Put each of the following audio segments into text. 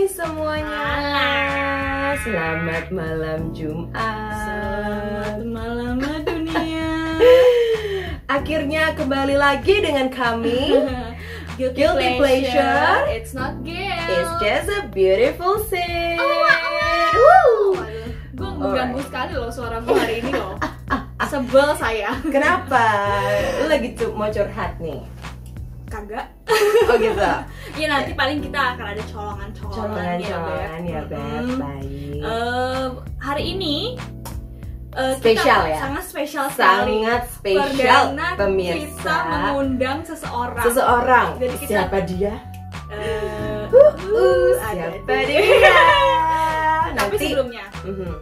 Hai semuanya. Selamat malam Jumat. Selamat malam dunia. Akhirnya kembali lagi dengan kami. Guilty pleasure. It's not guilt. It's just a beautiful scene. Woo. Gue mengganggu sekali loh suara gue hari ini loh. Sebel saya. Kenapa? Lu lagi tuh mau curhat nih? Kagak. Oh gitu. Iya nanti paling kita akan ada colongan-colongan ya, Colongan-colongan ya, Beb. Mm-mm. Baik. Eh, hari ini eh, Spesial kita ya? Sangat spesial sekali. Sangat spesial Perdana kita pemirsa. mengundang seseorang. Seseorang. Jadi kita- Siapa dia? Eh, Uh, ada siapa dia. dia? Tapi Nanti. sebelumnya, Mhm.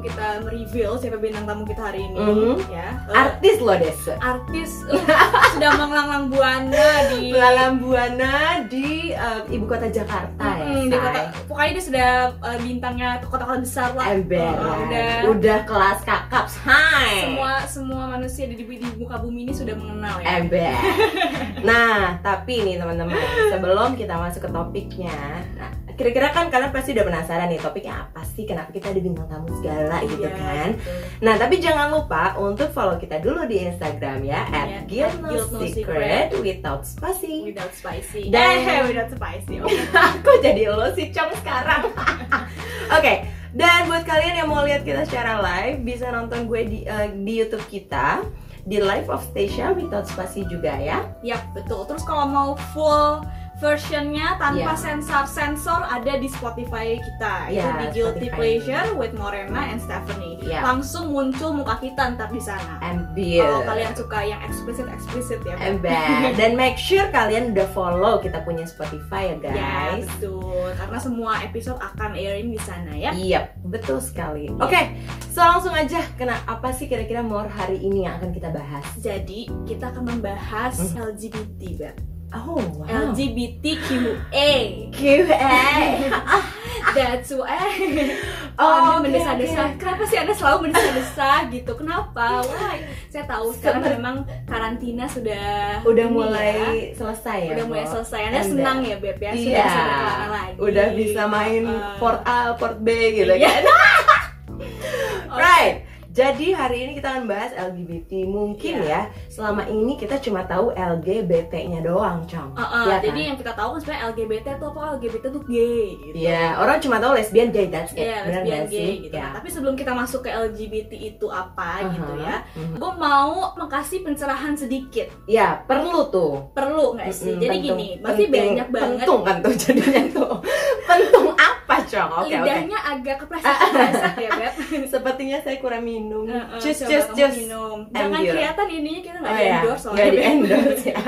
Sebelum kita mereveal siapa bintang tamu kita hari ini, Mhm. ya. eh, Artis loh Desa. artis uh, sudah melanglang buana di Belalang Buana di eh, ibu kota Jakarta Mm, ya. di kota, pokoknya dia sudah uh, bintangnya kota-kota besar lah. Ember. Uh, udah udah kelas kakap. Hai. semua semua manusia di, di muka bumi ini sudah mengenal ya. Ember. nah, tapi nih teman-teman, sebelum kita masuk ke topiknya, nah, kira-kira kan kalian pasti udah penasaran nih topiknya apa sih? Kenapa kita ada bintang tamu segala gitu Iya, kan? gitu. Nah, tapi jangan lupa untuk follow kita dulu di Instagram ya, Iya, at Guild No Guild No Secret without spasi. Without spicy. Dan- eh, without spicy. Oke. Kok jadi lo sih Cong sekarang? Oke, dan buat kalian yang mau lihat kita secara live bisa nonton gue di eh, di YouTube kita di Live of Stasia without spasi juga ya. Yap, betul. Terus kalau mau full versionnya tanpa Iya. sensor-sensor ada di Spotify kita Iya, itu di Guilty Spotify. Pleasure with Morena and Stephanie. Iya. Langsung muncul muka kita ntar di sana. Kalau kalian suka yang eksplisit eksplisit ya. Dan make sure kalian udah follow kita punya Spotify ya Ya guys. betul, karena semua episode akan airing di sana ya. Iya, betul sekali. Oke, so langsung aja kena apa sih kira-kira more hari ini yang akan kita bahas? Jadi kita akan membahas Hmm. LGBT, Beb. Oh, wow. LGBTQA. Q&A. That's why. Oh, Anda oke, mendesa-desa. oke. Kenapa sih Anda selalu mendesa-desa gitu? Kenapa? Why? Saya tahu sekarang memang karantina sudah Udah ini mulai ya. selesai ya. udah mulai selesai. Anda senang ya, Beb ya? Sudah Iya. bisa berkelana lagi. Udah bisa main Uh, port A, port B gitu iya. kan. Right. Jadi hari ini kita akan bahas LGBT. Mungkin Iya. ya, selama ini kita cuma tahu LGBT-nya doang, Cong. Uh, uh, Iya kan? Jadi yang kita tahu kan sebenarnya LGBT itu apa? LGBT itu gay gitu. Iya, orang cuma tahu lesbian, gay, that's it. Iya, Benar lesbian gay sih? gitu. Ya. Nah, tapi sebelum kita masuk ke LGBT itu apa gitu Uh-huh. ya, Mhm. gue mau mengasih pencerahan sedikit. Ya, perlu tuh. Perlu nggak sih? Mm-mm, Jadi pentung- gini, masih penting- banyak banget Pentung kan tuh jadinya tuh. Pentung Oke, oke. lidahnya agak kepleset-kepleset ya, Beb. Sepertinya saya kurang minum. Cus, coba cus, kamu cus. minum. Jangan kelihatan ininya kita nggak Oh di ya, endorse nggak soalnya. di Beb. endorse ya.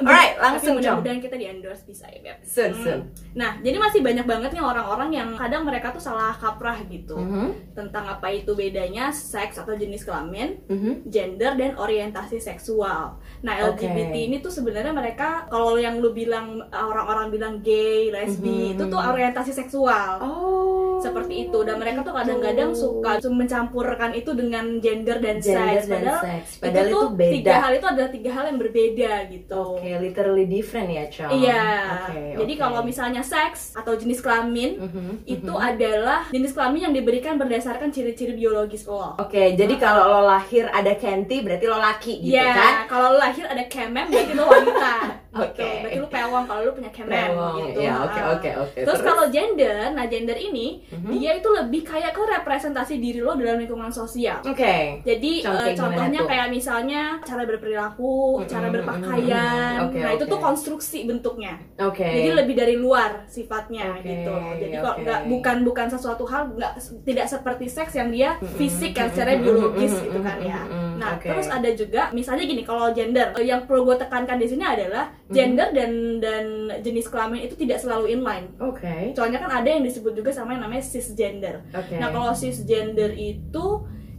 Alright, langsung Tapi Cong. mudah-mudahan kita di endorse bisa ya, Beb. Sun, Hmm. sun. Nah, jadi masih banyak banget nih orang-orang yang kadang mereka tuh salah kaprah gitu Mhm, tentang apa itu bedanya seks atau jenis kelamin, mhm. gender dan orientasi seksual. Nah. LGBT ini tuh sebenarnya mereka kalau yang lu bilang orang-orang bilang gay, lesbi, Mhm. itu tuh orientasi seksual. Oh. Seperti itu dan mereka tuh gitu. kadang-kadang suka mencampurkan itu dengan gender dan gender seks dan padahal seks. Padahal itu, tuh beda. tiga hal itu adalah tiga hal yang berbeda gitu. Oke, literally different ya, Cong. Iya. Oke, Jadi kalau misalnya seks atau jenis kelamin Mhm, itu mhm. adalah jenis kelamin yang diberikan berdasarkan ciri-ciri biologis lo. Oke, jadi kalau lo lahir ada kenti berarti lo laki gitu Iya, kan? kalau lu lahir ada kemem berarti lu wanita. Oke. Gitu. Berarti lu pewang kalau lu punya Pewong. gitu. Iya, oke, oke, oke. Terus, kalau gender, nah gender ini Mhm. dia itu lebih kayak ke representasi diri lo dalam lingkungan sosial. Oke. Jadi Contoh eh, gimana contohnya kayak misalnya cara berperilaku, Mm-mm, cara mm-mm, berpakaian. mm-mm. Oke, nah, itu oke. tuh konstruksi bentuknya. Oke. Jadi lebih dari luar sifatnya Oke, gitu. Jadi kok nggak bukan bukan sesuatu hal nggak tidak seperti seks yang dia Mm-mm, fisik yang mm-mm, secara biologis mm-mm, gitu kan ya. Nah, oke. terus ada juga misalnya gini kalau gender yang perlu gue tekankan di sini adalah Mm-hmm. gender dan dan jenis kelamin itu tidak selalu inline. Oke. Soalnya kan ada yang disebut juga sama yang namanya cisgender. Oke. Nah, kalau cisgender itu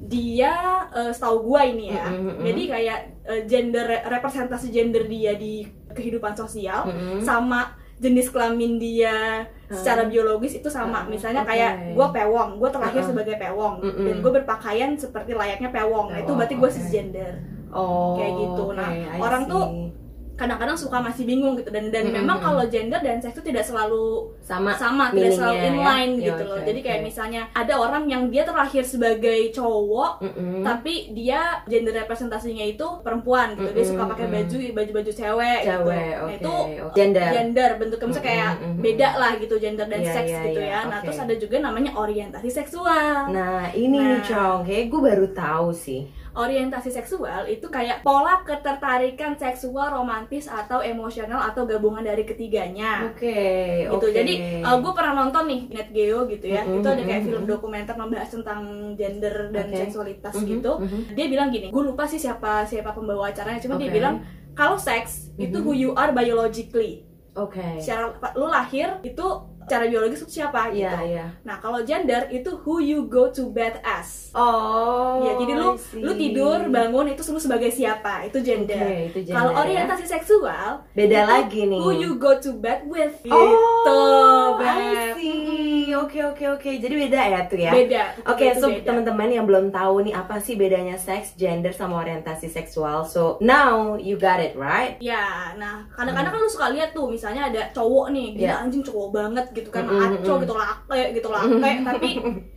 dia eh, setahu gua ini ya. Mm-mm, mm-mm. Jadi kayak eh, gender representasi gender dia di kehidupan sosial Mm-mm. sama jenis kelamin dia secara biologis itu sama. Ah, Misalnya oke. kayak gua pewong, gua terlahir Ah, ah. sebagai pewong Mm-mm. dan gua berpakaian seperti layaknya pewong. Nah, itu Pewong, berarti gua oke. cisgender. Oh. kayak gitu. Nah, oke, I orang tuh see. Kadang-kadang suka masih bingung gitu dan dan Mm-mm. memang kalau gender dan seks itu tidak selalu sama sama tidak selalu ya. inline Ya, gitu loh jadi kayak oke. misalnya ada orang yang dia terlahir sebagai cowok Mm-mm. tapi dia gender representasinya itu perempuan gitu dia suka pakai mm. baju baju baju cewek, gitu cewek nah oke itu oke. gender gender bentuknya misalnya kayak Mm-mm, mm-mm. beda lah gitu gender dan Iya, seks iya, gitu iya, ya nah oke. terus ada juga namanya orientasi seksual nah ini nih Nah. Cong kayak gue baru tahu sih orientasi seksual itu kayak pola ketertarikan seksual romantis atau emosional atau gabungan dari ketiganya oke gitu oke. jadi gue pernah nonton nih Net Geo gitu ya Mm-mm, itu ada kayak mm-mm, film mm-mm. dokumenter membahas tentang gender dan Oke. seksualitas Mhm, gitu mhm. dia bilang gini gue lupa sih siapa siapa pembawa acaranya cuma dia Oke. bilang kalau seks itu Mhm. who you are biologically oke secara lu lahir itu cara biologis itu siapa gitu. iya. Iya nah kalau gender itu who you go to bed as. Oh ya jadi lu I lu tidur bangun itu lu sebagai siapa? Itu gender. Itu gender kalau ya. orientasi seksual beda lagi nih. who you go to bed with. Oh gitu I Beb. see. Oke oke oke. Jadi beda ya tuh ya? Beda. Oke, Itu so teman-teman yang belum tahu nih apa sih bedanya seks, gender sama orientasi seksual. So now you got it right? Ya, nah kadang-kadang kan lu suka lihat tuh misalnya ada cowok nih, dia Ya. anjing cowok banget gitu kan, Mm-mm, maco mm-mm. gitu lake gitu lake, tapi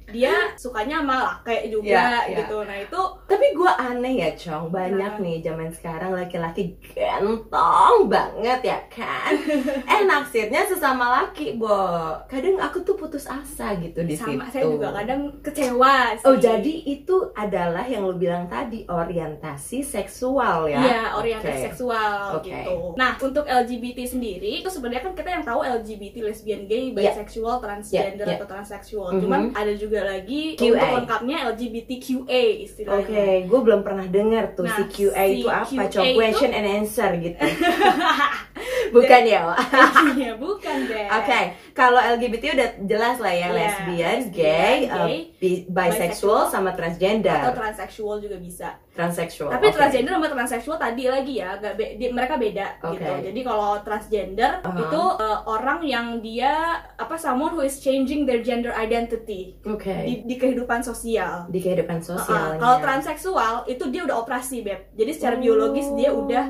dia sukanya sama lake juga Ya, ya. gitu. Nah itu Tapi gue aneh ya, Cong. Banyak Nah. nih zaman sekarang laki-laki ganteng banget ya kan? eh naksirnya sesama laki, Bo. Kadang aku tuh putus asa gitu di sama situ. saya juga kadang kecewa sih. Oh, jadi itu adalah yang lu bilang tadi orientasi seksual ya? Iya, orientasi Oke. seksual Oke. gitu. Nah, untuk LGBT sendiri itu sebenarnya kan kita yang tahu LGBT, lesbian, gay, Iya. bisexual, transgender Iya, iya. atau transseksual. Mhm. Cuman ada juga lagi QA. untuk lengkapnya LGBTQA istilahnya. Oke, gue belum pernah dengar tuh Nah, si QA si itu apa, QA Cong? itu- Question and answer gitu. Bukan ya? Iya, bukan deh. Oke, kalau LGBT udah jelas lah ya, Iya, lesbian, lesbian, gay, gay, uh, bi- bisexual, sama Atau transgender, transseksual juga bisa. transseksual. Tapi oke. transgender sama transseksual tadi lagi ya, gak be- di- mereka beda Oke. gitu. Jadi kalau transgender Uh-huh. itu uh, orang yang dia apa someone who is changing their gender identity Oke. di, di kehidupan sosial. Di kehidupan Uh-uh. sosialnya. Kalau transseksual itu dia udah operasi beb. Jadi secara biologis dia udah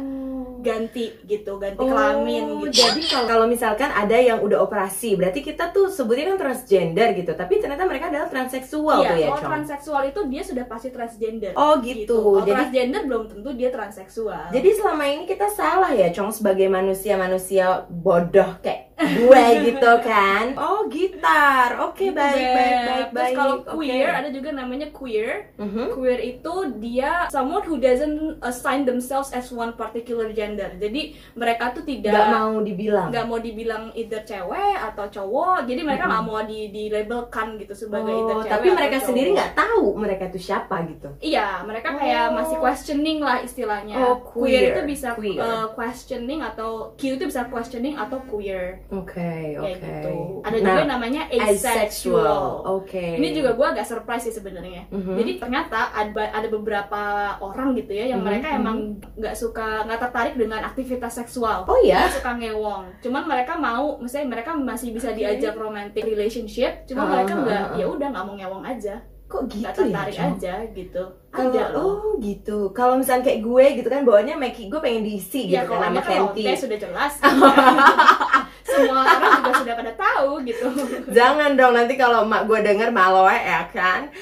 ganti gitu, ganti kelamin Oh, gitu. Jadi kalau kalau misalkan ada yang udah operasi, berarti kita tuh sebutnya kan transgender gitu. Tapi ternyata mereka adalah transseksual iya, tuh ya, kalau Cong. transseksual itu dia sudah pasti transgender. Oh gitu. Kalau Jadi transgender belum tentu dia transseksual. Jadi selama ini kita salah ya, Cong sebagai manusia-manusia bodoh kayak gue gitu kan. Oh, gitar. Oke, Gitu, baik, Beb. baik, baik, Terus baik. kalau queer ada juga namanya queer. Mhm. Queer itu dia someone who doesn't assign themselves as one particular gender. Jadi mereka tuh tidak Nggak mau dibilang. nggak mau dibilang either cewek atau cowok. Jadi mereka nggak mau di di labelkan gitu sebagai either Oh, cewek tapi atau mereka cowok. sendiri nggak tahu mereka itu siapa gitu. Iya, mereka kayak Oh. masih questioning lah istilahnya. Oh, queer. itu bisa Queer. uh, questioning atau Q itu bisa questioning atau queer Oke, oke. kayak gitu. Ada Nah, juga namanya asexual. Oke. Ini juga gue agak surprise sih sebenarnya. Mhm. Jadi ternyata ada ada beberapa orang gitu ya yang Mhm, mereka mhm. emang nggak suka nggak tertarik dengan aktivitas seksual. Oh ya? Nggak suka ngewong. Cuman mereka mau, misalnya mereka masih bisa Oke. diajak romantic relationship. Cuma Ah, mereka ah, nggak, ah, ah. ya udah nggak mau ngewong aja, Kok gitu ya, tertarik Cong? aja gitu. Ada loh. oh gitu. Kalau misalnya kayak gue gitu kan bawaannya Meki gue pengen diisi Ya gitu kalau kan sama anda kan Fenty. lonte sudah jelas. Semua orang juga sudah pada tahu gitu. Jangan dong nanti kalau emak gue denger maloe ya kan.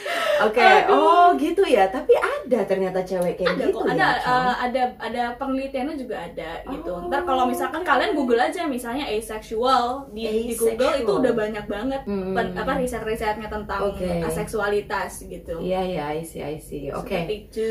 Oke, Aduh. oh gitu ya. Tapi ada ternyata cewek kayak ada gitu kok ada ya. Uh, ada ada penelitiannya juga ada gitu Oh. ntar kalau misalkan kalian google aja misalnya asexual di, di Google Asexual. itu udah banyak banget Hmm. pen- apa riset-risetnya tentang Oke. aseksualitas gitu Iya iya, I see I see. Oke. Seperti itu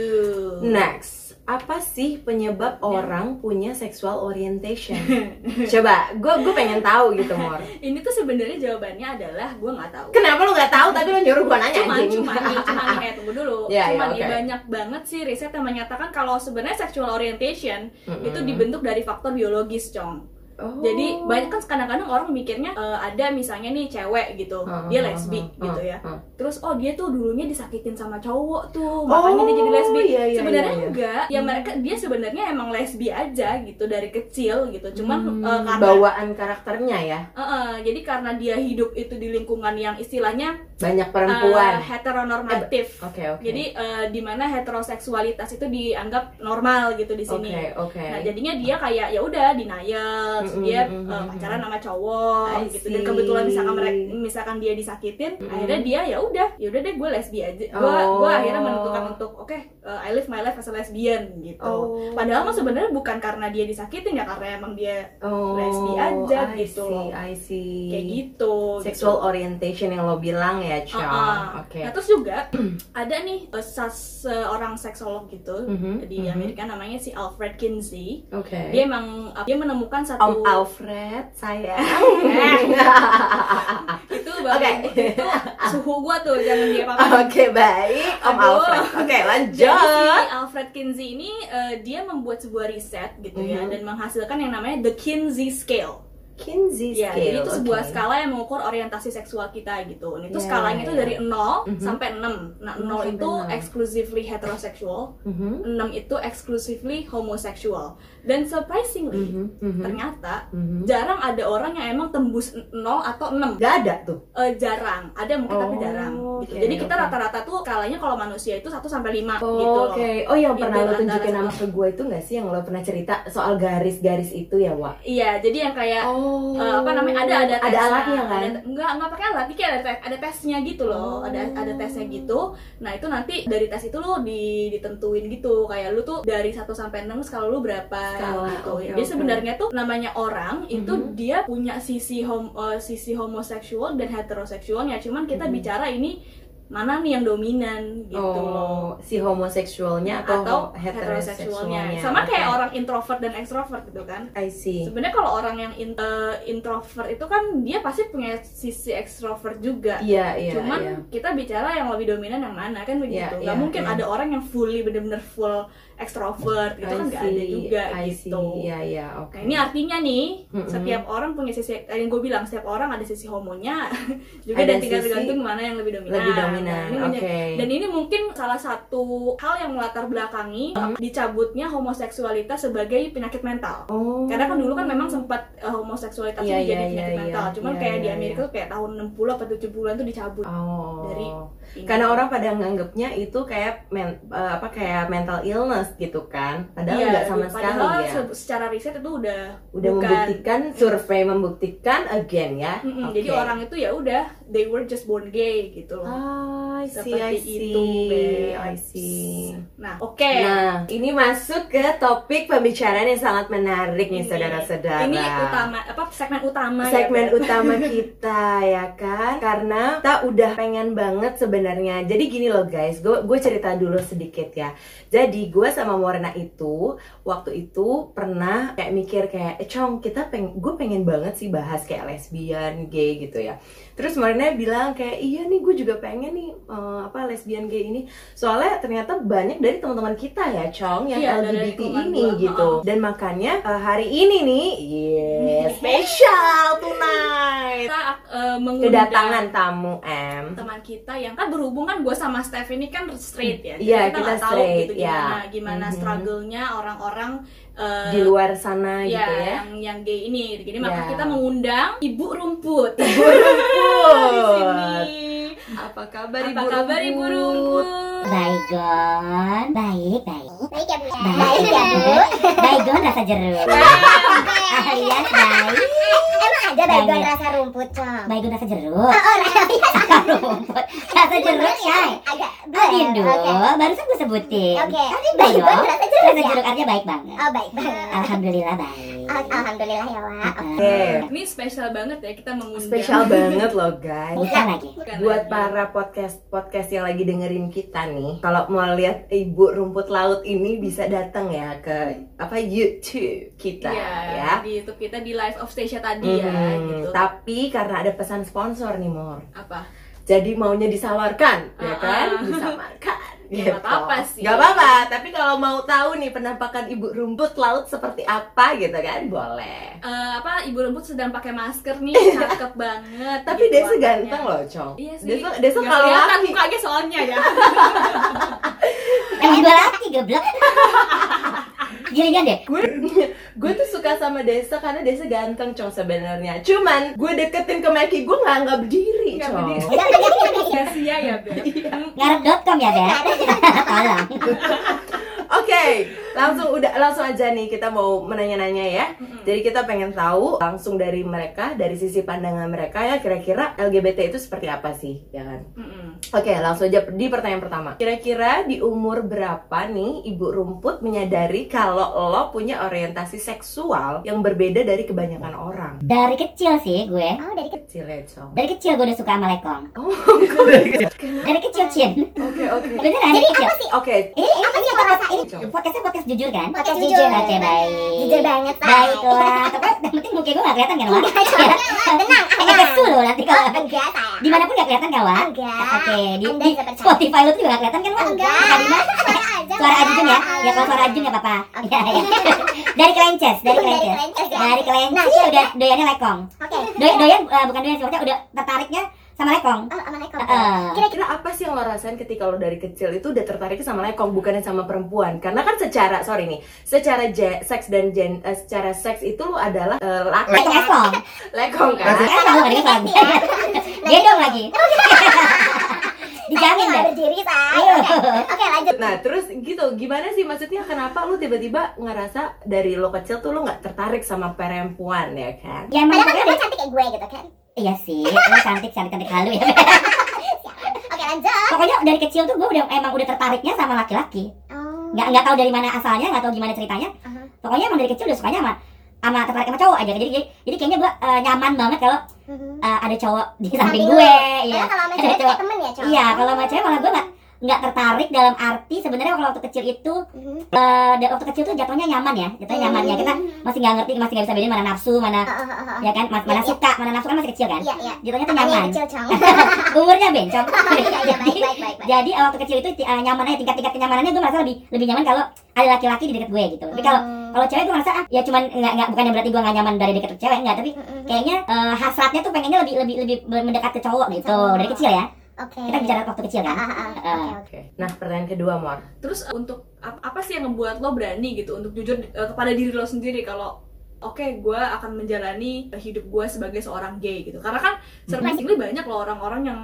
Next, apa sih penyebab Ya. orang punya sexual orientation? Coba, gue gue pengen tahu gitu Mor. ini tuh sebenarnya jawabannya adalah gue nggak tahu Kenapa lu nggak tahu tadi lu nyuruh gue nanya cuman anjing? cuman nih cuman nih eh tunggu dulu Ya, ya, cuman nih oke. banyak banget sih riset yang menyatakan kalau sebenarnya sexual orientation Mm-mm. itu dibentuk dari faktor biologis cong Oh. Jadi banyak kan kadang-kadang orang mikirnya eh, ada misalnya nih cewek gitu, Heeh, dia lesbi heeh, gitu ya. heeh. Terus oh dia tuh dulunya disakitin sama cowok tuh, makanya dia jadi Oh, lesbi. iya, iya, sebenarnya iya, iya. enggak, ya Hmm. mereka dia sebenarnya emang lesbi aja gitu dari kecil gitu. Cuman Hmm, eh, karena bawaan karakternya ya eh, eh, jadi karena dia hidup itu di lingkungan yang istilahnya banyak eh, perempuan. heteronormatif. Oke oke. Jadi eh, di mana heteroseksualitas itu dianggap normal gitu di sini. Oke oke. Nah jadinya dia kayak ya udah denial, terus dia mm-mm. pacaran sama cowok gitu. Dan kebetulan misalkan mereka misalkan dia disakitin, Mm-mm. akhirnya dia ya udah, ya udah deh gue lesbi aja. Gue Oh. gue akhirnya menentukan untuk oke eh, I live my life as a lesbian gitu. Oh. Padahal mah sebenarnya bukan karena dia disakitin ya karena emang dia oh, lesbi aja I gitu. See, I see. kayak gitu. Sexual orientation yang lo bilang ya, Chong. Uh-uh. Oke. Nah terus juga ada nih sas- seorang seksolog gitu Mhm, di mhm. Amerika namanya si Alfred Kinsey. Oke. Dia emang uh, dia menemukan satu Alfred, saya. itu Oke. itu suhu gua tuh jangan dia apa Oke baik, Om Aduh. Alfred. Oke Jadi lanjut. si Alfred Kinsey ini eh, dia membuat sebuah riset gitu ya Mhm. dan menghasilkan yang namanya the Kinsey scale. Kinsey Ya, scale. jadi itu sebuah oke. skala yang mengukur orientasi seksual kita gitu. Itu Ya, skalanya itu ya. dari 0 Mhm. sampai 6. Nah, 0 0 sampai itu 6. exclusively heterosexual, Mhm, 6 itu exclusively homosexual. Dan surprisingly, mhm, mhm, ternyata mhm. jarang ada orang yang emang tembus 0 atau 6. Gak ada tuh. Eh, jarang, ada mungkin tapi Oh, jarang. Gitu. oke, Jadi kita rata-rata tuh skalanya kalau manusia itu 1 sampai 5 Oh, gitu. Oke. Oh yang pernah lo tunjukin nama ke gue itu gak sih yang lo pernah cerita soal garis-garis itu ya, Wak? Iya, jadi yang kayak Oh. Eh, apa namanya ada ada ada tesnya. alatnya kan? Ada- enggak enggak pakai alat, kayak ada tes, ada tesnya gitu loh. Oh. Ada ada tesnya gitu. Nah, itu nanti dari tes itu lo di, ditentuin gitu. Kayak lu tuh dari 1 sampai 6 skala lu berapa Skala, gitu. oke, Jadi oke. sebenarnya tuh namanya orang itu Mhm. dia punya sisi hom, eh, sisi homoseksual dan heteroseksualnya. Cuman kita Mhm. bicara ini mana nih yang dominan gitu oh, loh. si homoseksualnya atau, atau heteroseksualnya? heteroseksualnya. Sama kayak Oke. orang introvert dan ekstrovert gitu kan. I see. Sebenarnya kalau orang yang in- eh, introvert itu kan dia pasti punya sisi ekstrovert juga. Iya, iya, Cuman iya. kita bicara yang lebih dominan yang mana kan begitu. Iya, Gak iya, mungkin iya. ada orang yang fully bener-bener full ekstrovert gitu I kan gak ada juga I gitu. Iya, iya, oke. Nah ini artinya nih Mm-mm. setiap orang punya sisi yang gue bilang setiap orang ada sisi homonya juga Ada dan tinggal tergantung mana yang lebih dominan. lebih dominan. Nah, Oke. menjadi- Dan ini mungkin salah satu hal yang melatar belakangi Hmm. dicabutnya homoseksualitas sebagai penyakit mental. Oh. Karena kan dulu kan memang sempat eh, homoseksualitas Iya, itu jadi iya, penyakit iya, mental. iya. Cuman Iya, kayak di iya, Amerika iya. tuh kayak tahun 60 atau 70-an tuh dicabut. Oh. Dari ini. Karena orang pada nganggapnya itu kayak men- eh, apa kayak mental illness gitu kan. Padahal Iya, nggak sama sekali ya. se- secara riset itu udah Udah bukan. membuktikan, survei membuktikan again ya. Mm-mm, Oke. Jadi orang itu ya udah they were just born gay gitu loh. Ah, I see, Seperti I see, itu, Beb. I see. Nah, oke. Nah, ini masuk ke topik pembicaraan yang sangat menarik nih saudara-saudara. Ini utama apa segmen utama segmen ya, Beb? utama kita ya kan karena kita udah pengen banget sebenarnya jadi gini loh guys gue gue cerita dulu sedikit ya jadi gue sama Morena itu waktu itu pernah kayak mikir kayak eh, cong kita peng gue pengen banget sih bahas kayak lesbian gay gitu ya terus Morena bilang kayak iya nih gue juga pengen nih eh, apa lesbian gay ini soalnya ternyata banyak dari teman-teman kita ya cong yang Iya, LGBT ini gua, gitu ha-ha. dan makanya eh, hari ini nih yeah, spesial tonight Kita eh, mengundang kedatangan tamu M teman kita yang kan berhubung kan gue sama Steph ini kan straight ya. Jadi Iya, kita kita tahu gitu gimana ya. gimana Mhm. struggle-nya orang-orang eh, di luar sana ya, gitu ya yang yang gay ini. Jadi maka Ya. kita mengundang Ibu Rumput. Rumput. di sini. apa kabar Apa kabar Ibu Rumput? Baygon, baik, baik. Baik ya Bu ya? Baik ya bu. Baygon rasa jeruk. Alias baik. Emang ada baygon rasa rumput, Cong? Baygon rasa jeruk. Oh, oh, rasa Rumput. Rasa jeruk, Shay. Agak Adindo, Oke. barusan gue sebutin. Oke. Tadi Baygon baygon, rasa jeruk rasa ya? jeruk artinya baik banget. Oh, baik banget. Alhamdulillah baik. Al- Alhamdulillah ya, Wak. Oke Ini spesial banget ya kita mengundang. spesial banget loh guys Bukan lagi. Bukan buat lagi. para podcast podcast yang lagi dengerin kita nih kalau mau lihat ibu rumput laut ini bisa datang ya ke apa YouTube kita Iya, ya di YouTube kita di Live of Station tadi ya Mhm. gitu. tapi karena ada pesan sponsor nih Mor Apa? jadi maunya disawarkan ya Ah, kan ah. Disamarkan Gitu. Gak apa-apa sih. Gak apa-apa, tapi kalau mau tahu nih penampakan ibu rumput laut seperti apa gitu kan, boleh. Eh, apa ibu rumput sedang pakai masker nih cakep banget Tapi gitu Desa warnanya. ganteng loh, Cong. iya sih Desa, Desa kalau kelihatan laki, mukanya soalnya ya Emang gue laki goblok. Giliran deh. gue gue tuh suka sama Desa karena Desa ganteng, Cong sebenarnya. Cuman gue deketin ke Maki, gue nggak nggak berdiri, Nggak Cong. berdiri. sia-sia ya Beb Ngarep.com ya, Beb. Tolong. Oke, langsung udah langsung aja nih kita mau menanya-nanya ya. Jadi kita pengen tahu langsung dari mereka, dari sisi pandangan mereka ya kira-kira LGBT itu seperti apa sih, ya kan? Mm-mm. Oke, langsung aja di pertanyaan pertama. Kira-kira di umur berapa nih Ibu Rumput menyadari kalau lo punya orientasi seksual yang berbeda dari kebanyakan orang? Dari kecil sih gue. Oh, dari kecil. Kecil ya, Cong. Dari kecil gue udah suka sama lekong. Oh, oke, Dari kecil, Cin. oke. Beneran dari kecil. Oke, Ini, Apa sih ini, yang lo rasain? ini podcastnya podcast jujur kan? Podcast Oke, jujur. Oke, baik. Jujur banget. Baiklah. Tapi penting muka gue gak kelihatan kan, Wak? Tenang, Pakai kesu loh nanti kalau Enggak, saya. di mana pun gak kelihatan Wak? Enggak. Oke, di. Spotify lo tuh juga gak kelihatan kan? Enggak. Nah, mana? Suara aja. Suara Ajun ya? Ya kalau suara aja. Ajun gak apa-apa. Oke. Ya, ya. Dari kelences, dari Dari kelences. ya. Dari kelences Nah, sih udah doyannya lekong. Oke. Doyan, doyan eh, bukan doyan sih, maksudnya udah tertariknya sama lekong. Oh, sama lekong. Kira-kira apa sih yang lo rasain ketika lo dari kecil itu udah tertarik sama lekong bukannya sama perempuan? Karena kan secara sorry nih, secara je- seks dan gen, eh, secara seks itu lo adalah eh, laki Lekong lekong. lekong kan? Lekong gak lekong. Gendong lagi. Dijamin deh. berdiri, Say. Oke. Oke, lanjut. Nah terus gitu, gimana sih maksudnya kenapa lo tiba-tiba ngerasa dari lo kecil tuh lo nggak tertarik sama perempuan ya kan? Ya Padahal kan pokoknya gue cantik kayak gue gitu kan. Iya sih, lo cantik cantik cantik halu ya. Oke, lanjut. Pokoknya dari kecil tuh gue udah emang udah tertariknya sama laki-laki. Oh. Nggak nggak tahu dari mana asalnya, nggak tahu gimana ceritanya. Aha. Pokoknya emang dari kecil udah sukanya sama sama tertarik sama cowok aja. Jadi jadi, jadi kayaknya gue eh, nyaman banget kalau Eh, ada cowok di Samping gue. Iya. Kalau sama cewek cowok. temen ya, cowok. Iya, kalau sama cewek malah gue nggak nggak tertarik dalam arti sebenarnya kalau waktu kecil itu Mhm. eh, da- waktu kecil tuh jatuhnya nyaman ya, jatuhnya nyaman ya kita Mhm. masih nggak ngerti, masih nggak bisa bedain mana nafsu, mana oh, oh, oh. ya kan, ma- mana Iya, suka, mana nafsu kan masih kecil kan. Iya, iya. Jatuhnya tuh nyaman. kecil. Umurnya bencong. Iya, iya, baik. Jadi eh, waktu kecil itu uh, nyamannya tingkat-tingkat kenyamanannya gue merasa lebih lebih nyaman kalau ada laki-laki di dekat gue gitu. Tapi kalau Hmm. kalau cewek gue merasa ah, ya cuman nggak nggak bukannya berarti gue nggak nyaman dari dekat cewek nggak, tapi Mhm. kayaknya eh, hasratnya tuh pengennya lebih lebih lebih mendekat ke cowok gitu dari kecil ya. Oke. Kita bicara waktu kecil Ah, kan. ah, ah. Eh, Oke, oke. Oke. Nah pertanyaan kedua Mor. terus untuk ap- apa sih yang ngebuat lo berani gitu untuk jujur eh, kepada diri lo sendiri kalau oke gue akan menjalani hidup gue sebagai seorang gay gitu karena kan surprisingly banyak loh orang-orang yang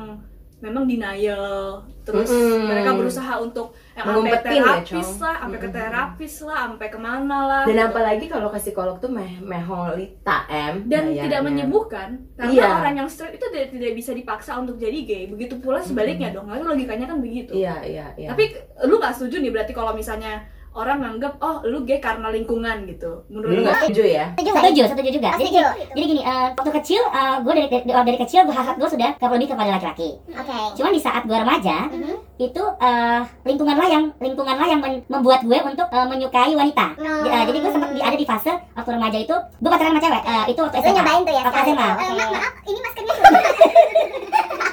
memang denial terus Mm-mm. mereka berusaha untuk yang sampai ya, terapis Cong. lah sampai ke terapis lah sampai ke mana lah Dan gitu. apalagi kalau ke psikolog tuh meh meholita M dan bayarnya. tidak menyembuhkan karena Iya. orang yang straight itu tidak, tidak bisa dipaksa untuk jadi gay begitu pula sebaliknya dong lalu logikanya kan begitu Iya iya iya. tapi lu nggak setuju nih berarti kalau misalnya orang nganggap oh lu gay karena lingkungan gitu lu menurut lu nggak setuju ya? Setuju? Setuju, setuju juga. Oh, Jadi setuju. jadi gini, eh, waktu kecil gue dari, dari dari kecil gue gue sudah ke lebih kepada laki-laki. Oke. Cuman di saat gue remaja Mhm. itu eh, lingkunganlah yang lingkunganlah yang men- membuat gue untuk eh, menyukai wanita. No. Eh, jadi gue sempat di- ada di fase waktu remaja itu gue pacaran sama cewek. Eh, itu waktu Lu SMA. nyobain tuh ya Waktu SMA. Eh, maaf, maaf, ini maskernya Eh,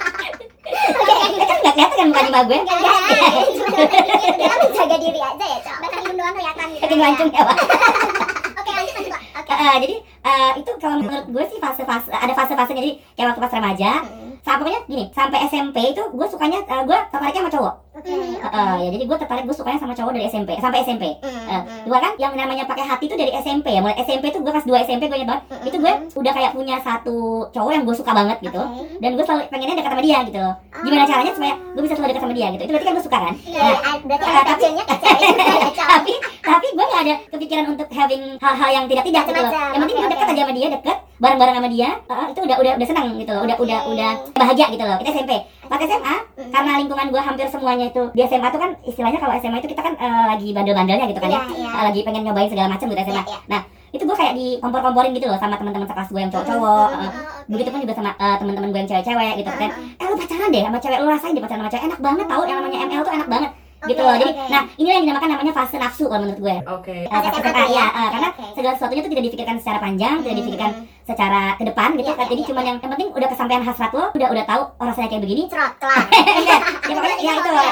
kan nggak kelihatan kan muka bawah gue? ada. Dia menjaga diri aja ya, Cok. Batang hidung doang kelihatan gitu. Makin lancung ya, Pak. Oke, lanjut lanjut, Pak. Oke. Eh, eh, jadi eh, itu kalau menurut gue sih fase-fase ada fase-fasenya jadi kayak waktu pas remaja. Hmm. sampai pokoknya gini sampai SMP itu gue sukanya eh, gue tertariknya sama cowok. Oke. Eh, eh, ya jadi gue tertarik gue sukanya sama cowok dari SMP sampai SMP Hmm, hmm. Gue kan yang namanya pakai hati itu dari SMP ya. Mulai SMP tuh gue kelas 2 SMP gue ingat banget. Mm-mm. itu gue udah kayak punya satu cowok yang gue suka banget gitu. Oke. dan gue selalu pengennya dekat sama dia gitu. Loh gimana caranya supaya gue bisa selalu dekat sama dia gitu. Itu berarti kan gue suka kan? Iya, Nah, berarti ada tapi- tapi tapi gue gak ada kepikiran untuk having hal-hal yang tidak tidak gitu loh. Yang penting gue dekat oke. aja sama dia deket. Bareng-bareng sama dia. Eh, itu udah udah udah senang gitu loh. Udah udah Oke. udah bahagia gitu loh. Kita SMP pas SMA Mm. karena lingkungan gue hampir semuanya itu di SMA tuh kan istilahnya kalau SMA itu kita kan eh, lagi bandel-bandelnya gitu kan ya. Iya, iya. Eh, lagi pengen nyobain segala macam gitu SMA Iya, iya. nah itu gue kayak dikompor-komporin gitu loh sama teman-teman sekelas gue yang cowok-cowok. Hmm, oh, oke. begitu pun juga sama eh, teman-teman gue yang cewek-cewek gitu kan. eh lu pacaran deh sama cewek lu rasain deh pacaran sama cewek. Enak banget tau yang namanya ML tuh enak banget gitu Oke, loh jadi oke. nah inilah yang dinamakan namanya fase nafsu kalau menurut gue Oke. Eh, Fase fase SMA SMA, tuh ya? ya, eh, karena Oke. segala sesuatunya itu tidak dipikirkan secara panjang tidak Hmm, dipikirkan hmm. secara ke depan gitu Iya, kan. jadi iya, cuman yang yang penting udah kesampaian hasrat lo udah udah tahu oh rasanya kayak begini Cerot, kelar. ya pokoknya ya itu eh,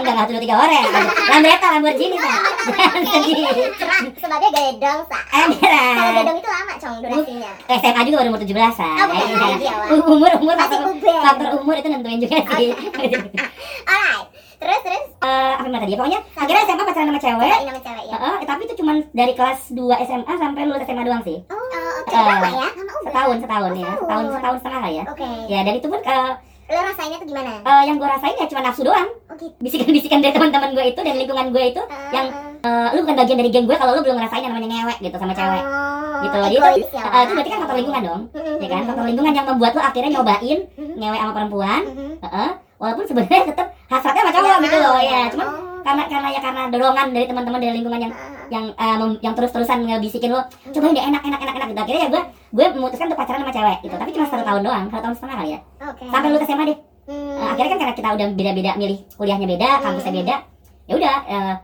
enggak enggak tuh tiga orang Lambretta Lamborghini sa jangan sedih Cerot sebagai gedong, sa. Eh, Kalau gedong itu lama, Cong, durasinya. SMA juga baru umur 17 an Oh, ya, umur umur faktor umur itu nentuin juga sih Alright. Terus, terus. Eh, apa yang tadi ya pokoknya akhirnya SMA pacaran sama cewek sama cewek ya. Heeh, tapi itu cuman dari kelas 2 SMA sampai lulus SMA doang sih Oh, oke. Eh, Lama ya? Lama udah. setahun setahun ya setahun. setahun setahun setengah lah ya Oke. ya dan itu pun eh, Lo rasainnya tuh gimana? eh, yang gue rasain ya cuma nafsu doang Oh, gitu. bisikan-bisikan dari teman-teman gue itu dan lingkungan gue itu yang Eh, eh, lu bukan bagian dari geng gue kalau lu belum ngerasain yang namanya ngewek gitu sama cewek Oh, gitu loh. Jadi ya, Eh, itu berarti kan faktor lingkungan dong ya kan faktor lingkungan yang membuat lu akhirnya nyobain ngewek sama perempuan Mhm. Heeh. Walaupun sebenarnya tetap hasratnya sama cowok Nggak gitu loh ya cuman Oh. karena karena ya karena dorongan dari teman-teman dari lingkungan yang Ah, yang mem- yang terus-terusan ngebisikin lo cobain deh enak enak enak enak. Gitu. Akhirnya ya gue gue memutuskan untuk pacaran sama cewek gitu. Tapi cuma satu tahun doang satu tahun setengah kali ya. Oke. sampai lulus SMA deh. Hmm. Eh, akhirnya kan karena kita udah beda-beda milih kuliahnya beda kampusnya beda ya udah eh,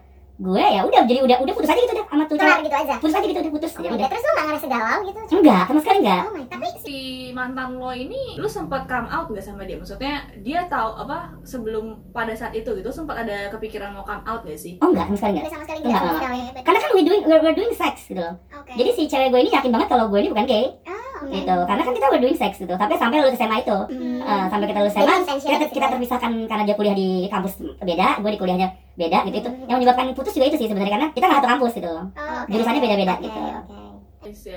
gue ya udah jadi udah udah putus aja gitu deh sama tuh Kelar cewek gitu aja. putus aja gitu udah putus. Oh ya udah. Terus lo gak ngerasa galau gitu? enggak sama sekali enggak. Oh my Tapi si mantan lo ini lu sempat come out gak sama dia? Maksudnya dia tahu apa sebelum pada saat itu gitu sempat ada kepikiran mau come out gak sih? Oh enggak sama sekali enggak. Udah sama sekali Enggak, gak enggak. karena kan we doing we're, we're doing sex gitu loh. Oke. jadi si cewek gue ini yakin banget kalau gue ini bukan gay. Oh, oke. gitu karena kan kita we're doing sex gitu tapi sampai lulus SMA itu Hmm. Eh, sampai kita lulus SMA kita, kita situ. terpisahkan karena dia kuliah di kampus beda gue di kuliahnya beda gitu itu Hmm. yang menyebabkan putus juga itu sih sebenarnya karena kita nggak satu kampus gitu loh Oh, oke. jurusannya beda-beda Oke, gitu.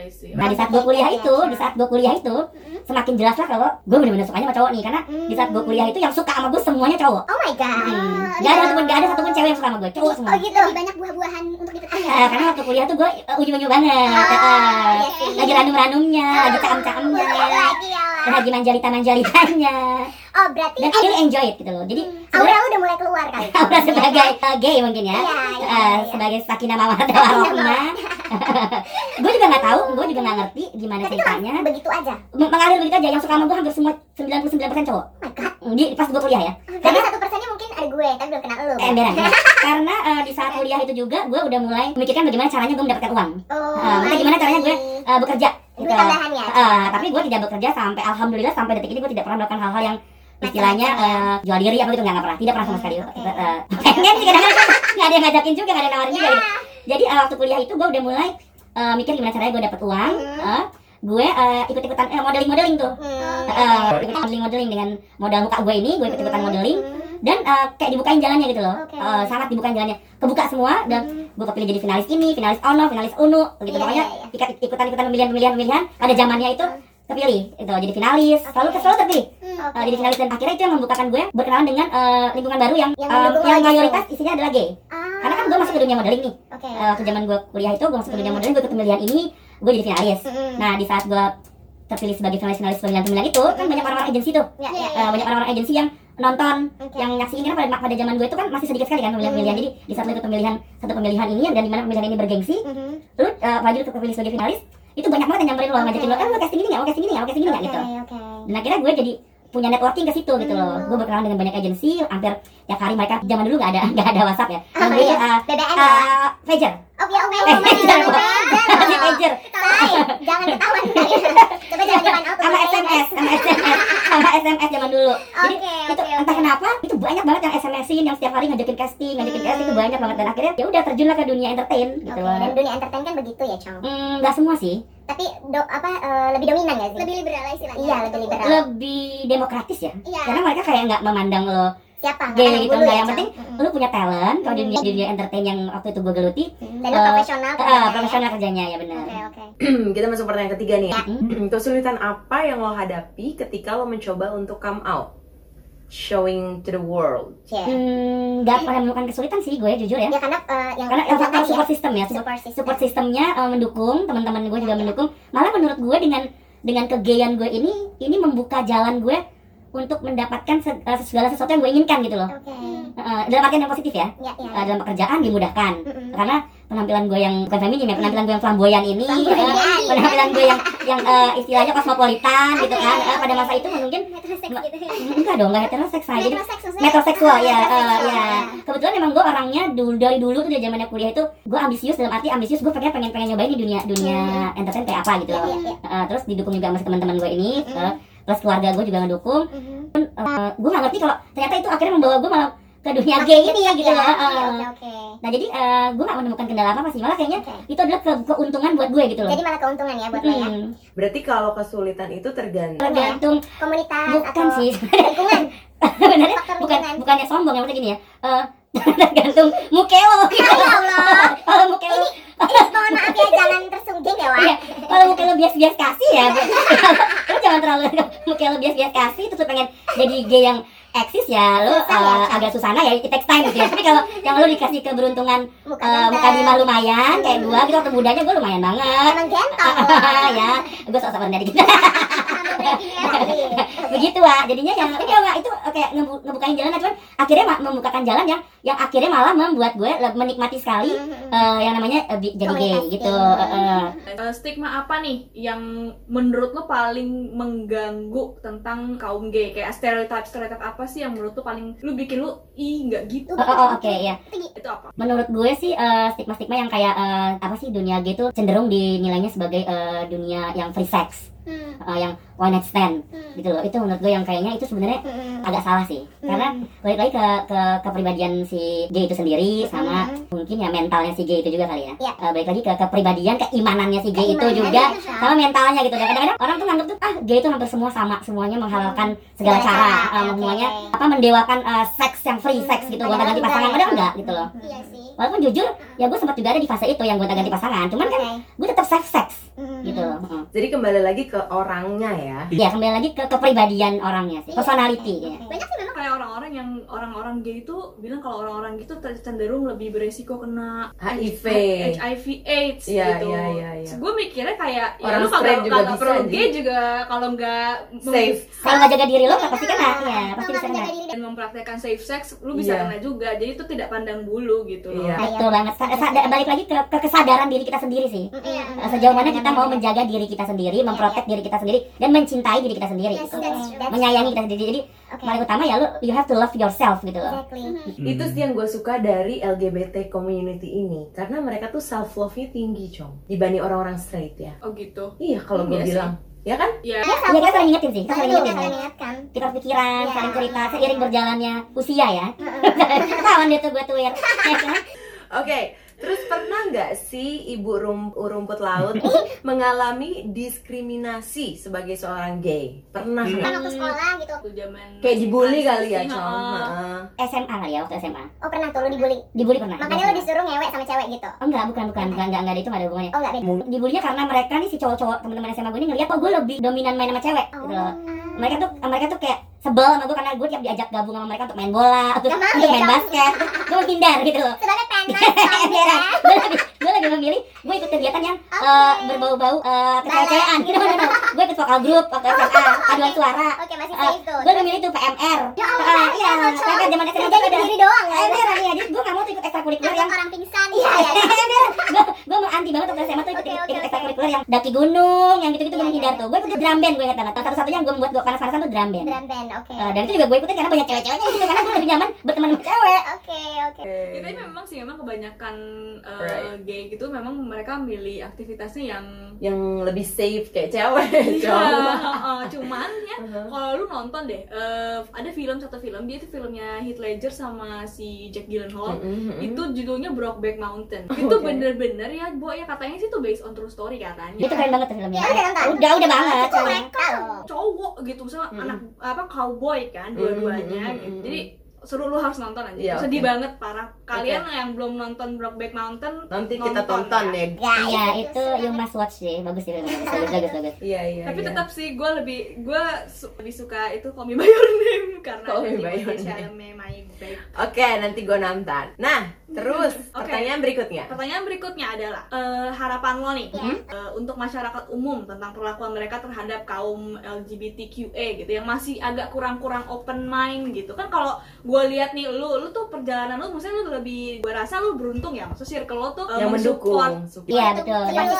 see. Nah di saat gue kuliah itu, di saat gue kuliah itu semakin jelas lah kalau gue bener-bener sukanya sama cowok nih karena di saat gue kuliah itu yang suka sama gue semuanya cowok. Oh my god. Hmm. Gak ada satupun gak ada satupun cewek yang suka sama gue, cowok semua. Oh gitu. Lebih banyak buah-buahan untuk dipetik. Eh, karena waktu kuliah tuh gue uh, unyu-unyu banget. Oh, Eh, iya sih. lagi ranum-ranumnya, lagi cakam-cakamnya, Lagi ya. lagi manjalita-manjalitanya, Oh berarti dan really enjoy it gitu loh. Jadi aura sebenarnya lu udah mulai keluar kali. Aura sebagai uh, gay mungkin ya, Iya, iya, Eh, iya. sebagai sakinah mawaddah warahmah. gue juga nggak tahu, gue juga nggak ngerti gimana Tapi itu ceritanya. begitu aja. Meng- mengalir begitu aja yang suka sama gue hampir semua 99% cowok Oh my god. di pas gue kuliah ya Jadi satu persennya mungkin ada gue, tapi belum kenal lu. eh emberan ya. karena eh, di saat kuliah itu juga gue udah mulai memikirkan bagaimana caranya gue mendapatkan uang Oh. Eh, maksudnya gimana caranya gue eh, bekerja Duit gitu. tambahan ya. Eh, tapi gue tidak bekerja sampai alhamdulillah sampai detik ini gue tidak pernah melakukan hal-hal yang istilahnya eh, jual diri apa gitu nggak pernah tidak pernah sama sekali Oke. Eh, pengen sih kadang-kadang nggak ada yang ngajakin juga nggak ada yang nawarin juga Ya. gitu. jadi eh, waktu kuliah itu gue udah mulai eh, mikir gimana caranya gue dapet uang Hmm. Eh, gue eh, ikut-ikutan eh, modeling-modeling tuh Hmm. Eh, ikut modeling modeling dengan modal muka gue ini gue ikut ikutan Hmm. modeling dan eh, kayak dibukain jalannya gitu loh Oke. Eh, sangat dibukain jalannya kebuka semua dan Hmm. gue kepilih jadi finalis ini finalis ono finalis unu gitu Iya, pokoknya iya. ikut ikutan ikutan pemilihan pemilihan pemilihan pada zamannya itu kepilih itu jadi finalis selalu Oke. selalu terpilih Hmm, Eh, oke. jadi finalis dan akhirnya itu yang membukakan gue berkenalan dengan eh, lingkungan baru yang Yang eh, mendukung yang mayoritas isinya adalah gay Ah. karena kan gue masuk ke dunia modeling nih Oke. Eh, waktu zaman gue kuliah itu gue masuk ke dunia modeling gue ikut pemilihan ini gue jadi finalis Hmm. nah di saat gue terpilih sebagai finalis finalis pemilihan itu kan banyak orang-orang agensi tuh Ya, ya, Eh, banyak orang-orang agensi yang nonton Oke. yang nyaksiin karena pada pada zaman gue itu kan masih sedikit sekali kan pemilihan-pemilihan jadi di saat lu ikut pemilihan satu pemilihan ini dan di mana pemilihan ini bergengsi Mhm. lu uh, maju lu kepilih sebagai finalis itu banyak banget yang nyamperin lo Oke. ngajakin lo eh lo casting ini nggak mau casting ini nggak mau casting ini nggak Oke, gitu oke. dan akhirnya gue jadi punya networking ke situ gitu loh Hmm. gue berkenalan dengan banyak agensi hampir tiap hari mereka zaman dulu nggak ada nggak ada WhatsApp ya Oh, itu iya. uh, BBM uh, pager Oh ya, oke, Eh, pager pager. pager jangan ketahuan. Coba jangan di out. sama SMS sama SMS sama SMS zaman dulu jadi itu entah kenapa itu banyak banget yang SMS-in yang setiap hari ngajakin casting ngajakin Hmm. casting itu banyak banget dan akhirnya ya udah terjunlah ke dunia entertain gitu loh dan dunia entertain kan begitu ya, Cong. Hmm, nggak semua sih Tapi do, apa eh, lebih dominan gak sih? Lebih liberal istilahnya. Iya, lebih liberal. lebih demokratis ya Iya. karena mereka kayak nggak memandang lo Siapa? gay gitu nggak ya, yang penting Mm-mm. lo punya talent kalau di dunia, Hmm. di dunia entertain yang waktu itu gue geluti Dan lu Eh, profesional. ah, kerjanya. profesional kerjanya ya benar Oke, oke. Kita masuk pertanyaan ketiga nih. Hmm. Kesulitan apa yang lo hadapi ketika lo mencoba untuk come out? Showing to the world. Yeah. Hmm, pernah menemukan kesulitan sih gue jujur ya Ya karena eh, yang karena yang faktor support system ya support, support system. support sistemnya eh, mendukung teman-teman gue juga mendukung malah menurut gue dengan dengan kegayan gue ini ini membuka jalan gue untuk mendapatkan eh, segala sesuatu yang gue inginkan gitu loh Oke. Eh, dalam artian yang positif ya Ya, ya. Eh, dalam pekerjaan dimudahkan Mm-mm. karena penampilan gue yang bukan feminim ya penampilan gue yang flamboyan ini Flamboyan. eh, penampilan gue yang yang eh, istilahnya kosmopolitan gitu kan Eh, pada masa itu mungkin Metroseks gitu. enggak dong enggak heteroseks maksudnya? metroseksual ya, ya. Kebetulan emang gue orangnya dulu dari dulu tuh dari zamannya kuliah itu gue ambisius dalam arti ambisius gue pengen pengen pengen nyobain di dunia dunia entertain kayak apa gitu. Iya, iya, iya. Eh, terus didukung juga sama teman-teman gue ini, Mm. eh, plus keluarga gue juga ngedukung. Eh, gue gak ngerti kalau ternyata itu akhirnya membawa gue malah ke dunia gay ini Aktif gitu ya. loh. Oke, oke, oke. Nah jadi eh, gue gak menemukan kendala apa sih malah kayaknya Oke. itu adalah ke- keuntungan buat gue gitu loh. Jadi malah keuntungan ya buat lo ya. Hmm, Berarti kalau kesulitan itu tergantung tergantung Komunitas bukan atau sih lingkungan. Faktor bukan bukannya sombong yang gini ya Eh, tergantung mukelo gitu. Ya Allah. kalau mukelo Ini mohon maaf ya jangan tersungging ya, Wak. Iya, kalau mukelo bias-bias kasih ya lu jangan terlalu mukelo bias-bias kasih terus pengen jadi gay yang eksis ya lu Susah ya, eh, agak susana ya it takes time gitu ya. Tapi kalau yang lu dikasih keberuntungan Muka eh, lima lumayan kayak gua gitu waktu mudanya gua lumayan banget. Emang gentong ya gua sok-sok rendah dikit. Begitu wa jadinya yang ini wa itu kayak ngebu- ngebukain jalan cuman akhirnya membukakan jalan yang yang akhirnya malah membuat gue menikmati sekali Mhm. eh, yang namanya eh, jadi gay gitu. Eh, eh. Eh, stigma apa nih yang menurut lo paling mengganggu tentang kaum gay? Kayak stereotip stereotip apa sih yang menurut lo paling lu bikin lu ih nggak gitu. Oh, oh, oh, oke ya itu apa? Menurut gue sih eh, stigma-stigma yang kayak eh, apa sih dunia gay itu cenderung dinilainya sebagai eh, dunia yang free sex. Hmm, eh, yang one night stand hmm, gitu loh itu menurut gue yang kayaknya itu sebenarnya hmm. agak salah sih karena balik lagi ke ke kepribadian si gay itu sendiri sama mungkin ya mentalnya si gay itu juga kali ya Iya. Eh, balik lagi ke kepribadian keimanannya si gay itu juga iya. sama mentalnya gitu dan kadang-kadang orang tuh nganggap tuh ah gay itu hampir semua sama semuanya menghalalkan segala Segala cara cara, eh, oke. semuanya apa mendewakan eh, seks yang free sex gitu gonta ganti pasangan padahal ya. enggak gitu loh Iya sih. walaupun jujur ya gue sempat juga ada di fase itu yang gonta ganti pasangan cuman kan gue tetap safe sex Hmm. gitu loh Heeh. Jadi kembali lagi ke orangnya ya. Ya. Kembali lagi ke kepribadian orangnya sih. Personality ya. Banyak sih memang kayak orang-orang yang orang-orang gay itu bilang kalau orang-orang gitu cenderung lebih beresiko kena HIV. HIV AIDS Iya, gitu. iya, iya, iya. Gue mikirnya kayak ya Orang lu kagak juga kagak bisa, perlu gay juga kalau nggak Safe. kalau nggak jaga diri lo pasti kena ya pasti Kalau bisa nggak kena dan mempraktekkan safe sex lu bisa Iya. kena juga jadi itu tidak pandang bulu gitu loh Iya. betul banget Sa- sa- balik lagi ke, ke kesadaran diri kita sendiri sih Iya. Eh, sejauh mana kita mau menjaga diri kita sendiri, memprotek diri kita sendiri, dan mencintai diri kita sendiri, Yes, gitu. that's- that's- menyayangi kita sendiri. Jadi Oke. paling utama ya lu you have to love yourself gitu loh. Exactly. Itu sih yang gue suka dari LGBT community ini karena mereka tuh self love-nya tinggi, Cong. Dibanding orang-orang straight ya. oh gitu Iya, kalau gue Iya sih. bilang. Ya kan? ya Dia Ya self kita saling ingetin sih, kita saling Aduh, ingetin. kita ya. ingatkan. Kita pikiran, Iya. saling cerita seiring berjalannya usia ya. Ketahuan dia tuh gue tuir. Ya kan? Terus pernah nggak sih ibu rum- rumput laut mengalami diskriminasi sebagai seorang gay? Pernah Kan nggak? waktu sekolah gitu. waktu zaman Kayak dibully kali ya, Cong? SMA kali ya waktu SMA. Oh pernah tuh lu dibully. Dibully pernah. Makanya lu disuruh ngewek sama cewek gitu. Oh enggak, bukan, bukan, bukan, enggak, enggak, itu enggak ada hubungannya. Oh enggak beda. Dibulinya karena mereka nih si cowok-cowok teman-teman SMA gue ini ngeliat kok gue lebih dominan main sama cewek Oh. gitu loh. mereka tuh mereka tuh kayak sebel sama gue karena gue tiap diajak gabung sama mereka untuk main bola untuk, mau untuk ya, main basket. Gue menghindar gitu loh. Nonton ya. gue lebih gue lebih memilih gue ikut kegiatan yang eh, berbau-bau uh, kecewaan. Gitu no, no, gue ikut vokal grup waktu SMA paduan suara. Oke masih Eh, tuh. gue memilih tuh PMR Ya Ah, Allah, iya ya zaman SMA ada diri doang ya. Ya jadi gue gak mau tuh ikut ekstrakurikuler yang orang pingsan. Iya ya. gue gue mau anti banget waktu SMA tuh ikut ikut, ekstrakurikuler yang daki gunung yang gitu-gitu gue Iya, menghindar iya. tuh. Gue ikut drum band gue ingat banget. Satu-satunya yang gue membuat gue panas-panasan tuh drum band. Drum band. Oke. Eh, dan itu juga gue ikutin karena banyak cewek-ceweknya gitu karena gue lebih nyaman berteman sama cewek Oke oke. Ya, tapi memang sih memang kebanyakan uh, Right. gay gitu memang mereka milih aktivitasnya yang Yang lebih safe kayak cewek, Iya, heeh. cuman ya Uh-huh. kalau lu nonton deh eh, ada film satu film dia itu filmnya Heath Ledger sama si Jack Gyllenhaal Mm-mm, mm-mm. itu judulnya Brokeback Mountain itu Oke. bener-bener ya bu ya katanya sih itu based on true story katanya itu keren banget tuh filmnya Ya, udah udah udah banget Itu cowok gitu misalnya Mm-mm. anak apa cowboy kan dua-duanya Mm-mm, gitu mm-mm. jadi seru lu harus nonton aja Iya, sedih oke. banget parah kalian yang belum nonton Brokeback Mountain Nanti kita tonton ya. ya. Ya, iya itu you must watch sih bagus sih bagus bagus bagus Iya, iya. tapi iya. tetap sih gue lebih gue su- lebih suka itu Call Me By Your Name karena Call Me By Your Name. Oke, nanti gue nonton. Nah, Terus Oke. pertanyaan berikutnya. Pertanyaan berikutnya adalah eh, harapan lo nih Iya. eh, untuk masyarakat umum tentang perlakuan mereka terhadap kaum LGBTQA gitu yang masih agak kurang-kurang open mind gitu kan kalau gue lihat nih lu lu tuh perjalanan lu maksudnya lu lebih gue rasa lu beruntung ya maksudnya circle lo tuh eh, Yang mendukung. support. Iya betul. Gitu.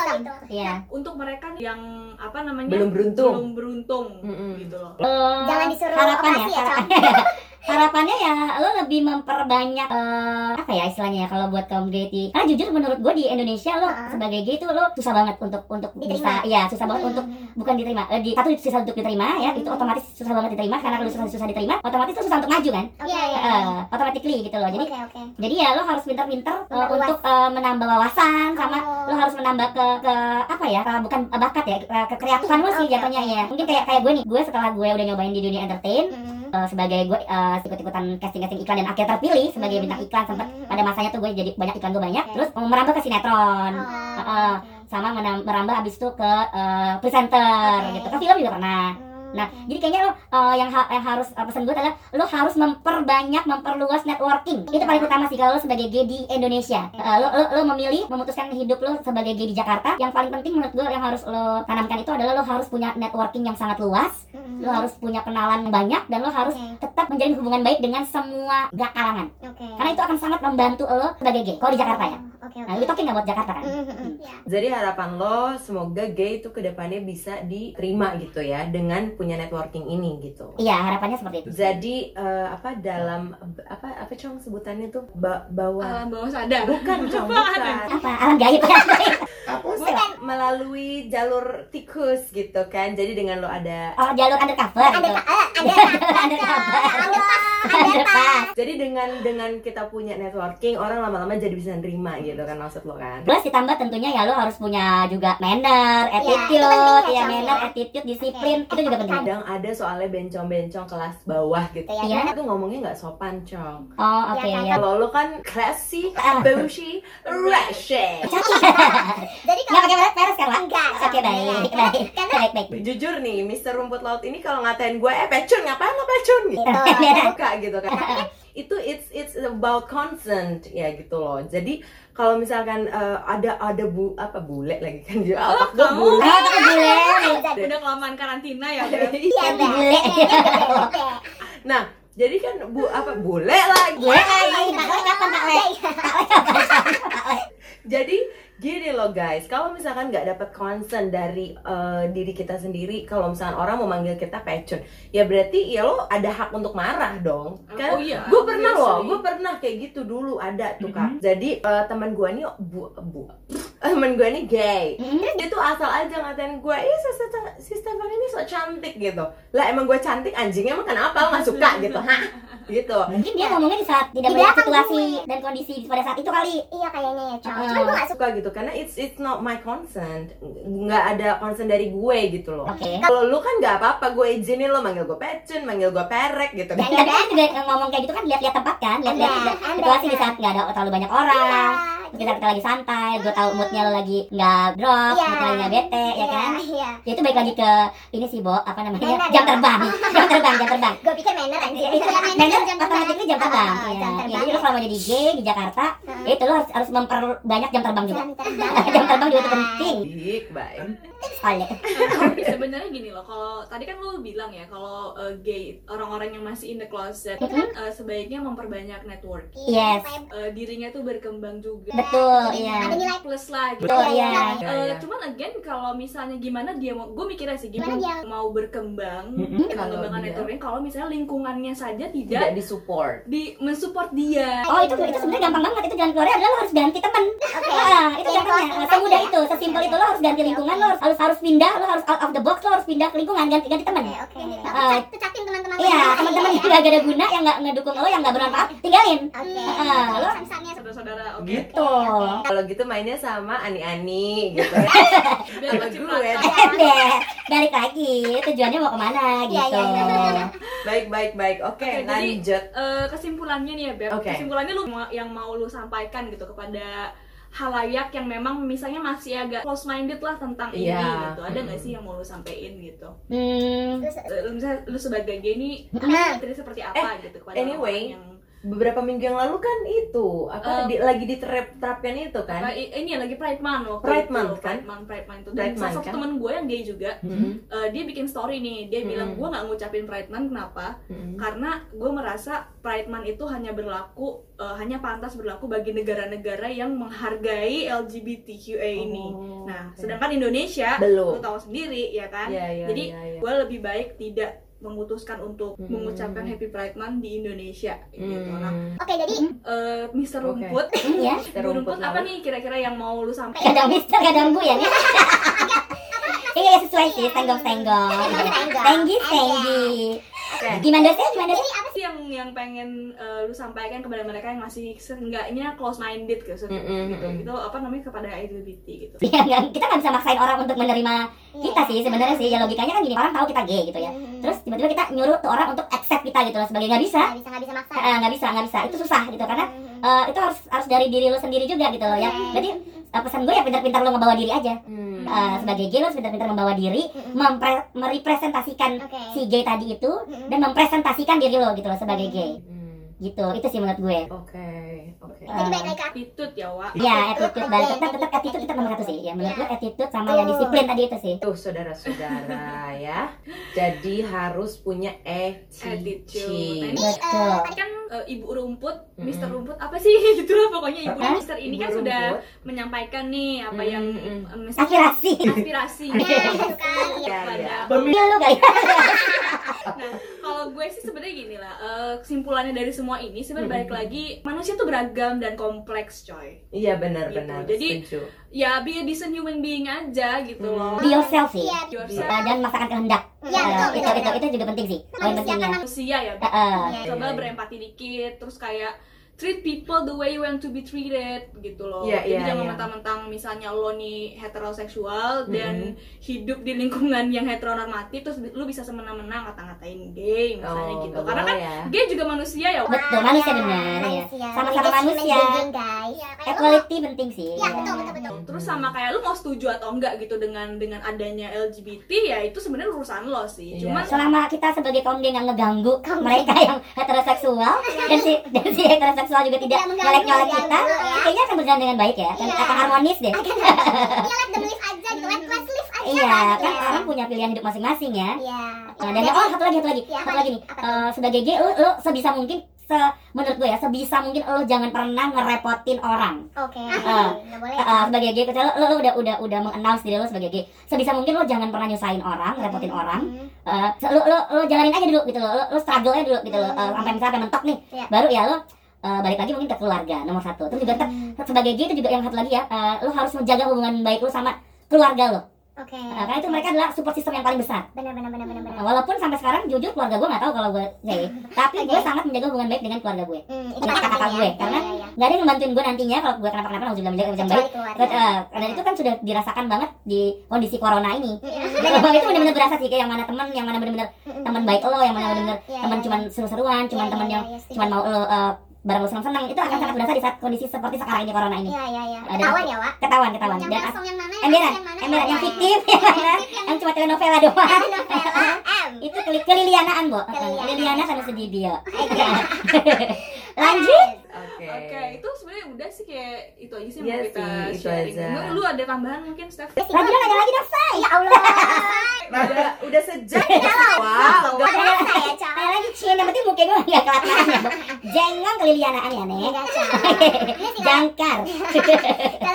Iya. untuk mereka yang apa namanya Belum beruntung. belum beruntung Mm-mm. gitu loh Eh, Jangan disuruh operasi ya, hara- harapannya ya lo lebih memperbanyak eh, apa ya istilahnya ya kalau buat kaum gay di- karena jujur menurut gue di Indonesia lo Ah. sebagai gay itu lo susah banget untuk untuk Diterima. bisa ya susah banget Hmm. untuk bukan diterima Eh, di satu susah untuk diterima ya itu otomatis susah banget diterima karena kalau susah susah diterima otomatis lo susah untuk maju kan Iya, iya. Eh, automatically gitu loh jadi Oke, oke. jadi ya lo harus pintar-pintar eh, Luas. untuk eh, menambah wawasan sama Oh. lo harus menambah ke ke apa ya ke- bukan bakat ya ke, kreatifan lo sih Oke, jatuhnya ya mungkin kayak kayak gue nih gue setelah gue udah nyobain di dunia entertain Hmm. Eh, sebagai gue eh, ikut-ikutan casting-casting iklan dan akhirnya terpilih sebagai Hmm. bintang iklan sempet Hmm. pada masanya tuh gue jadi banyak iklan gue banyak terus mau merambah ke sinetron Oh, Heeh. oke. sama merambah abis itu ke eh, presenter Oke. gitu ke film juga pernah Hmm, Nah, oke. jadi kayaknya lo eh, yang ha- yang harus uh, pesan gue adalah lo harus memperbanyak, memperluas networking. Itu paling utama sih kalau lo sebagai gay di Indonesia. Eh, lo, lo, lo memilih memutuskan hidup lo sebagai gay di Jakarta. Yang paling penting menurut gue yang harus lo tanamkan itu adalah lo harus punya networking yang sangat luas. Hmm. Lo harus punya kenalan yang banyak dan lo harus Oke. tetap menjalin hubungan baik dengan semua gak kalangan. Oke. Karena itu akan sangat membantu lo sebagai gay. Kalau di Jakarta ya. Oke, Nah, oke. lu talking about Jakarta kan? Hmm, hmm, hmm. Iya. Jadi harapan lo semoga gay itu ke depannya bisa diterima gitu ya dengan punya networking ini gitu. Iya, harapannya seperti itu. Jadi eh, apa dalam apa apa cong sebutannya tuh ba- bawah alam bawah sadar bukan cong bukan Apa? Alam gaib kan? apa sih melalui jalur tikus gitu kan. Jadi dengan lo ada Oh, jalur undercover Ada gitu. ada Undercover. ada Underpass. jadi dengan dengan kita punya networking orang lama-lama jadi bisa nerima gitu kan maksud lo kan. Plus ditambah tentunya ya lo harus punya juga manner, itu attitude, ya, ya Cong, manner, ya. attitude, disiplin itu juga penting. Kadang ada soalnya bencong-bencong kelas bawah gitu. Iya. Itu ngomongnya nggak sopan, Cong. Oh oke Iya, kan? ya. Kalau lo kan classy, Ah. bougie, ratchet. Jadi Nggak kalau pakai peres kan, Wak? enggak. Oke baik, Iya. baik, baik, baik. Jujur nih, Mister Rumput Laut ini kalau ngatain gue, eh pecun, ngapain lo pecun? Gitu. Gitu. Suka gitu kan. itu it's it's about consent ya gitu loh. Jadi kalau misalkan eh, ada ada bu apa bule lagi kan juga Oh, otak kamu? bule. Tapi bule. udah kelamaan karantina ya? Iya, bule. Oke. Nah, jadi kan bu apa bule lagi. Bule lagi, Pak Le kapan Pak Le? Jadi gini loh guys, kalau misalkan nggak dapat concern dari eh, diri kita sendiri, kalau misalkan orang mau manggil kita pecun, ya berarti ya lo ada hak untuk marah dong. Kan oh iya gue pernah loh, gue pernah kayak gitu dulu ada tuh kak. Jadi eh, teman gue nih bu bu teman gue nih gay. Hmm. Dia tuh asal aja ngatain gue, ih si, si Stefan ini so cantik gitu. Lah emang gue cantik anjingnya emang kenapa lo nggak suka gitu, hah? Gitu. Mungkin dia ngomongnya di saat tidak melihat situasi dan kondisi pada saat itu kali. Iya kayaknya ya, Cong. Ah. Cuman gue gak suka. gitu karena it's it's not my consent nggak ada consent dari gue gitu loh Oke. kalau lu kan nggak apa-apa gue izinin lo manggil gue pecun manggil gue perek gitu kan Tapi kan juga ngomong kayak gitu kan lihat-lihat tempat kan, lihat-lihat ada, situasi di saat nggak ada terlalu banyak orang. Iya. Terus kita, kita lagi santai, gue tahu moodnya lo lagi nggak drop, Iya. moodnya lagi nggak bete, ya Iya, kan? Iya. Ya itu baik lagi ke ini sih, Bo, apa namanya? Manner, jam ya? terbang. jam terbang, jam terbang. Gue pikir manner anjir. itu Iya, manner jam jam terbang. Oh, Iya. Jam Ya, terbang. jadi lo selama jadi gay di Jakarta, ya itu lo harus, harus memperbanyak jam terbang juga. Jam terbang. jam terbang juga itu penting. baik baik Oleh. Tapi sebenarnya gini loh, kalau tadi kan lu bilang ya kalau uh, gay orang-orang yang masih in the closet itu kan uh, sebaiknya memperbanyak network. Yes. Uh, dirinya tuh berkembang juga. Betul, Jadi iya. Ada nilai Plus lah gitu. Betul, Iya, Uh, cuman again kalau misalnya gimana dia mau, gue mikirnya sih gimana, Gimana dia- mau berkembang, Mm-mm. eh, Kalau mengembangkan misalnya lingkungannya saja tidak tidak disupport di mensupport dia. Oh itu itu sebenarnya gampang banget itu jalan keluarnya adalah lo harus ganti teman. Oke. Ah, itu Iya, gampangnya. kalau Semudah ya. itu, sesimpel itu lo harus ganti lingkungan, lo harus harus, harus pindah, lo harus out of the box, lo harus pindah ke lingkungan, ganti ganti teman. Oke, oke. Ah. Pecatin teman-teman. Iya, teman-teman yang gak ada guna, yang gak ngedukung lo, yang gak bermanfaat, tinggalin. Oke. Ah, lo- Saudara-saudara, oke. gitu Oh. kalau gitu mainnya sama ani-ani gitu Biar Sama kecipratan. gue. Balik lagi, tujuannya mau ke mana Iya, gitu. iya, iya. baik baik baik oke Oke, jadi- lanjut Eh, kesimpulannya nih ya Beb, Oke. kesimpulannya lu yang mau lu sampaikan gitu kepada halayak yang memang misalnya masih agak close minded lah tentang ini Iya. gitu ada nggak sih yang mau lu sampein gitu Hmm, Terus Eh, lu misalnya lu sebagai gay ini Nah. jadi seperti apa gitu kepada anyway, orang yang beberapa minggu yang lalu kan itu apa Eh, di- lagi diterapkan itu kan Apa, ini lagi Pride Month waktu Pride itu. Month, kan? Pride Month, Pride Month itu. Dan Pride salah satu kan? temen gue yang gay juga, Mhm. eh, dia bikin story nih. Dia bilang Mhm. gue nggak ngucapin Pride Month kenapa? Mhm. Karena gue merasa Pride Month itu hanya berlaku, eh, hanya pantas berlaku bagi negara-negara yang menghargai LGBTQA ini. Oh, Nah, oke. sedangkan Indonesia, Belum. lu tahu sendiri ya kan? Iya, iya, Jadi iya, iya. gue lebih baik tidak memutuskan untuk Hmm. mengucapkan Happy Pride Month di Indonesia gitu. Nah, Hmm. Oke, jadi eh, Mr. Oke. Rumput, ya Bu Rumput apa nih kira-kira yang mau lu sampaikan? kadang mister kadang bu ya nih iya sesuai sih tenggok tenggok tenggi tenggi Oke. gimana sih gimana sih yang yang pengen eh, lu sampaikan kepada mereka yang masih seenggaknya close minded gitu, Mm, mm, gitu, mm. gitu apa namanya kepada LGBT gitu. ya nggak- kita nggak bisa maksain orang untuk menerima kita sih sebenarnya sih. Ya logikanya kan gini orang tahu kita gay gitu ya. Terus tiba-tiba kita nyuruh tuh orang untuk accept kita gitu loh sebagai nggak bisa. Nggak bisa nggak bisa maksa. Eh, nggak bisa nggak bisa. Itu susah gitu. Karena eh, itu harus harus dari diri lo sendiri juga gitu loh ya. Jadi eh, pesan gue ya pintar-pintar lo ngebawa diri aja Hmm. Eh, sebagai gay lo pintar-pintar membawa diri mempre- merepresentasikan Oke. si gay tadi itu dan mempresentasikan diri lo gitu loh sebagai gay Hmm. Gitu itu sih menurut gue Oke, oke. Jadi balik lagi ke Attitude ya, Wak. ya attitude balik tetap tetap attitude tetap nomor satu sih ya menurut gue attitude sama yang disiplin tadi itu sih Tuh saudara-saudara ya. Jadi harus punya Attitude. attitude. Betul kan eh, Ibu Rumput. Mr. Rumput apa sih gitu lah pokoknya Ibu dan? Mr. ini Ibu kan sudah menyampaikan nih apa Mm, yang eh, aspirasi aspirasi Ya, itu kan. Ya, kepada ya. pemilu kali Nah, kalau gue sih sebenarnya gini lah, eh, kesimpulannya dari semua ini sebenarnya balik lagi manusia tuh beragam dan kompleks, coy. Iya benar-benar. Gitu. Jadi- setuju. Ya be a decent human being aja gitu Hmm. loh. be yourself sih Yourself. Dan masakan kehendak Iya, Eh, betul, itu betul, itu betul. itu juga penting sih Manusia kan manusia ya. Eh. Iya. Coba iya. berempati dikit, terus kayak treat people the way you want to be treated gitu loh. Iya, Jadi iya, jangan iya. mentang-mentang misalnya lo nih heteroseksual dan hidup di lingkungan yang heteronormatif terus lu bisa semena-mena ngata-ngatain gay misalnya Oh, gitu. Karena kan ya. gay juga manusia ya. betul manusia benar ya Manusia. sama-sama manusia. Iya, equality penting sih Iya, betul, betul, betul. Terus sama kayak lu mau setuju atau enggak gitu dengan dengan adanya LGBT ya itu sebenarnya urusan lo sih. Iya. Cuman selama kita sebagai kaum gay nggak ngeganggu mereka yang heteroseksual dan si dan si heteroseksual juga tidak Tidak mengganggu, nyolek nyolek kita ya. kayaknya akan berjalan dengan baik ya akan, Iya. akan harmonis deh Iya, let them live aja gitu. Let, live aja iya kan ya. orang punya pilihan hidup masing-masing ya Iya. Nah, dan oh satu lagi satu lagi Iya, satu lagi nih Eh, sebagai gay lo, lo sebisa mungkin se menurut gue ya sebisa mungkin lo jangan pernah ngerepotin orang Oke. Nggak boleh. Eh, eh, sebagai gay kecuali lo, lo udah udah udah mengannounce diri lo sebagai gay sebisa mungkin lo jangan pernah nyusahin orang ngerepotin orang Hmm. Eh, lo, lo, lo jalanin aja dulu gitu lo, lo, lo struggle aja dulu gitu lo, Eh, sampai misalnya mentok nih, Iya. baru ya lo eh, balik lagi mungkin ke keluarga nomor satu. Terus juga ntar, Hmm. sebagai gay itu juga yang satu lagi ya, eh, lo harus menjaga hubungan baik lo sama keluarga lo, Oke. Eh, karena itu mereka adalah support system yang paling besar. Benar benar benar benar benar. walaupun sampai sekarang jujur keluarga gue nggak tahu kalau gue gay, tapi gue Oke. sangat menjaga hubungan baik dengan keluarga gue. Hmm, itu Iya, kakak penting gue, ya. karena Iya, iya. Gak ada yang ngebantuin gue nantinya kalau gue kenapa-kenapa harus bilang menjaga hubungan baik. Terus, eh, karena itu kan sudah dirasakan banget di kondisi corona ini. Dan itu benar-benar berasa sih kayak yang mana teman, yang mana benar-benar teman baik lo, yang mana benar-benar Iya, teman iya, cuman seru-seruan, cuman Iya, teman iya, yang iya, cuman mau lo eh, bareng lo senang-senang itu akan Iya, sangat iya. berasa di saat kondisi seperti sekarang ini corona ini. Iya iya iya. Ketahuan ya, Wak. Ketahuan, ketahuan. Yang Dan kosong yang mana? emberan, yang mana? emberan yang Iya, iya. fiktif, yang cuma telenovela doang. Novela M. Itu keli- kelilianaan, Bo. Keliliana. Sama Sudidio. Lanjut. Oke. Oke, itu sebenarnya udah sih kayak itu aja sih Iya mau kita sih, sharing. aja. Lu, lu ada tambahan mungkin, Steph? Lagi dong, ada lagi dong, say. Ya Allah. Udah udah sejam. Wow. Gak berasa ya, Cak. Kayak lagi cien, yang penting muka gue gak kelihatan ya. Jengong kelilianaan ya, nih. Jangkar.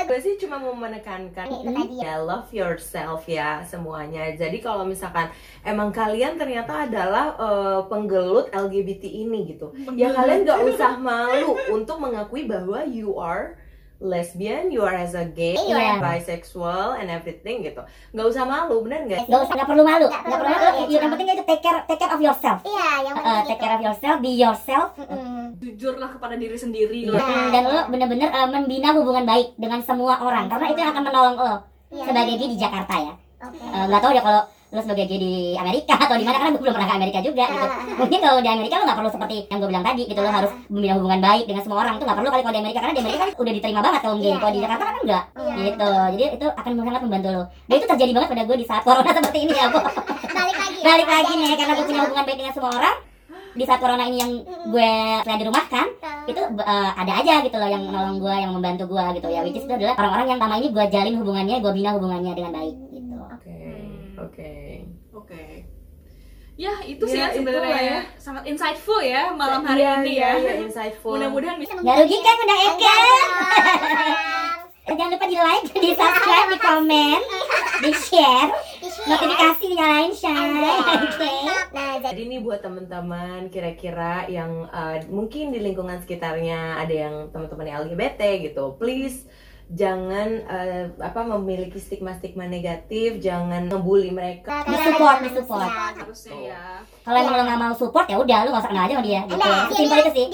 Gue sih cuma mau menekankan ya ya. love yourself ya semuanya. Jadi kalau misalkan emang kalian ternyata adalah eh, penggelut LGBT ini gitu, ya kalian gak usah malu untuk mengakui bahwa you are lesbian, you are as a gay, you are Iya. bisexual and everything gitu. Gak usah malu, bener nggak? Gak usah, gak perlu malu. Nggak Gak perlu malu. malu, ya, Yang penting itu take care, take care of yourself. Iya, yang Uh, penting take itu. care of yourself, be yourself. Mm-mm. Jujurlah kepada diri sendiri Iya. lo. Mm, dan lo bener-bener uh, membina hubungan baik dengan semua orang karena itu yang akan menolong lo Iya. sebagai gay di Jakarta ya Oke. Uh, nggak tahu ya kalau lo sebagai gay di Amerika atau di mana karena gue belum pernah ke Amerika juga gitu. Mungkin kalau di Amerika lo nggak perlu seperti yang gue bilang tadi gitu lo harus membina hubungan baik dengan semua orang. Itu nggak perlu kali kalau di Amerika karena di Amerika kan udah diterima banget kalau gay Iya, kalau di iya. Jakarta kan enggak. Iya. gitu. Jadi itu akan sangat membantu lo dan itu terjadi banget pada gue di saat corona seperti ini ya bu. Balik lagi. balik lagi nih karena gue punya hubungan baik dengan semua orang. Di saat corona ini yang gue selain dirumahkan itu eh, ada aja gitu loh yang nolong gue yang membantu gue gitu ya which is itu adalah orang-orang yang selama ini gue jalin hubungannya gue bina hubungannya dengan baik gitu. Oke, Hmm. oke. Oke. Ya, itu sih Ya, ya sebenarnya ya. sangat insightful ya malam hari Iya, ini iya, ya. iya, insightful. Mudah-mudahan bisa nggak rugi kan undang Eka jangan lupa di like di subscribe di komen di share notifikasi dinyalain share oke Nah, jadi Jadi ini buat teman-teman kira-kira yang uh, mungkin di lingkungan sekitarnya ada yang teman-teman LGBT gitu, please jangan uh, apa memiliki stigma-stigma negatif, jangan ngebully mereka. Di support, di support. harusnya ya. kalau emang lo nggak mau support ya udah lo nggak usah kenal aja sama dia gitu simpel itu sih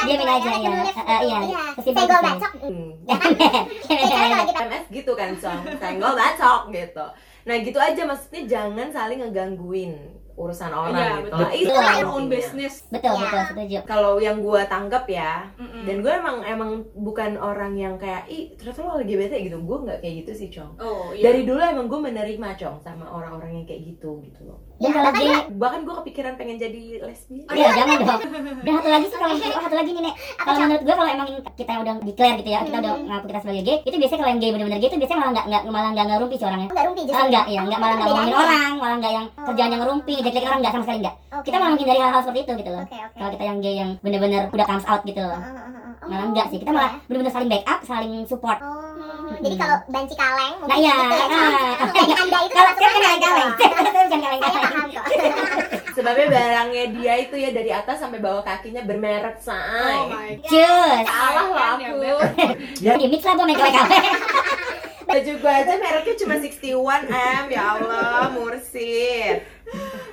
Diamin aja, ya. Eh, iya. Sesimpel Senggol itu. bacok. Hmm. Kita MS gitu kan song, senggol bacok gitu. Nah gitu aja maksudnya jangan saling ngegangguin urusan orang Iya, gitu. betul. lah. Itu Betul. Your own business. betul Iya. betul setuju Kalau yang gue tanggap ya, Mm-mm. dan gue emang emang bukan orang yang kayak ih ternyata lo LGBT gitu gue nggak kayak gitu sih cong Oh, iya. dari dulu emang gue menerima cong sama orang-orang yang kayak gitu gitu loh dan kalau gay bahkan gue kepikiran pengen jadi lesbian Iya jangan dong. Dan satu lagi sih kalau oh, satu lagi nih nek. Kalau menurut gue kalau emang kita udah declare gitu ya, kita udah ngaku kita sebagai gay, itu biasanya kalau yang gay bener-bener gay itu biasanya malah nggak nggak malah nggak ngerumpi sih orangnya. Enggak rumpi Ah, justru. enggak ya, enggak malah nggak ngomongin orang, malah enggak yang kerjaan yang ngerumpi, jelek orang enggak sama sekali enggak. Oke. Kita malah menghindari hal-hal seperti itu gitu loh. Oke, oke. Kalau kita yang gay yang bener-bener udah comes out gitu loh. Ah, ah, ah, ah. Malah enggak sih, kita malah bener-bener saling backup, saling support. Oh, jadi kalau banci kaleng Nah iya, gitu ya, ah. Cong. Jadi anda itu Kalau saya kan kaleng-kaleng, gitu. saya bukan Saya kaleng-kaleng. paham kok. sebabnya barangnya dia itu ya dari atas sampai bawah kakinya bermerek Oh say my god. Cus. salah loh aku ya, Di mix lah gue main KW baju gue aja mereknya cuma 61 m ya Allah mursid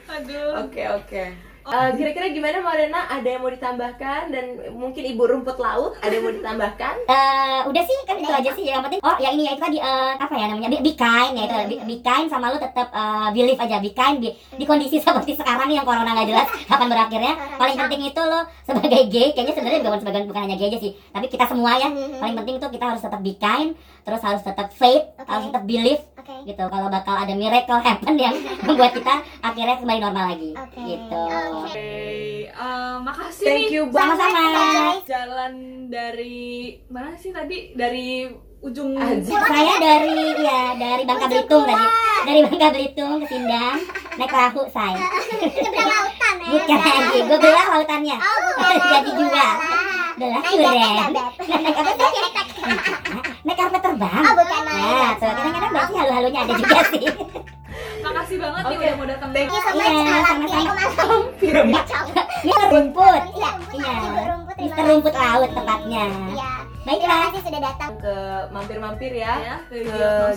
Aduh. oke oke. Eh, kira-kira gimana Morena? Ada yang mau ditambahkan? Dan mungkin ibu rumput laut ada yang mau ditambahkan? Eh, udah sih kan itu aja sih. Yang penting oh ya ini ya itu tadi eh, apa ya namanya? Be, be kind ya itu. Be, be kind sama lu tetap eh, believe aja. Be kind di, di kondisi seperti sekarang yang corona nggak jelas kapan berakhirnya? Paling penting itu lo sebagai gay kayaknya sebenarnya bukan sebagai bukan hanya gay aja sih. Tapi kita semua ya paling penting tuh kita harus tetap be kind terus harus tetap faith Oke. harus tetap believe Oke. gitu. Kalau bakal ada miracle happen yang membuat kita akhirnya kembali normal lagi. Oke. gitu. Oke, eh, makasih thank nih. you banget sama-sama. guys. jalan dari mana sih tadi? Dari ujung Anjir. saya dari ya dari Bangka Belitung tadi. Dari Bangka Belitung ke Sindang naik perahu saya Seberang lautan ya. bukan gue belah lautannya. Oh, bukan. jadi juga. belah Naik jet, keren naik apa karpet terbang Oh, bukan nah jet. tuh kadang-kadang berarti halu-halunya ada juga sih makasih banget nih Oke. udah mau datang Thank Iya, sama Iya, sama sama-sama. Piramid. ini rumput Iya, Iya. Rumput. terima Mister rumput laut tepatnya Iya. Terima baiklah kasih sudah datang. ke mampir-mampir ya ya ke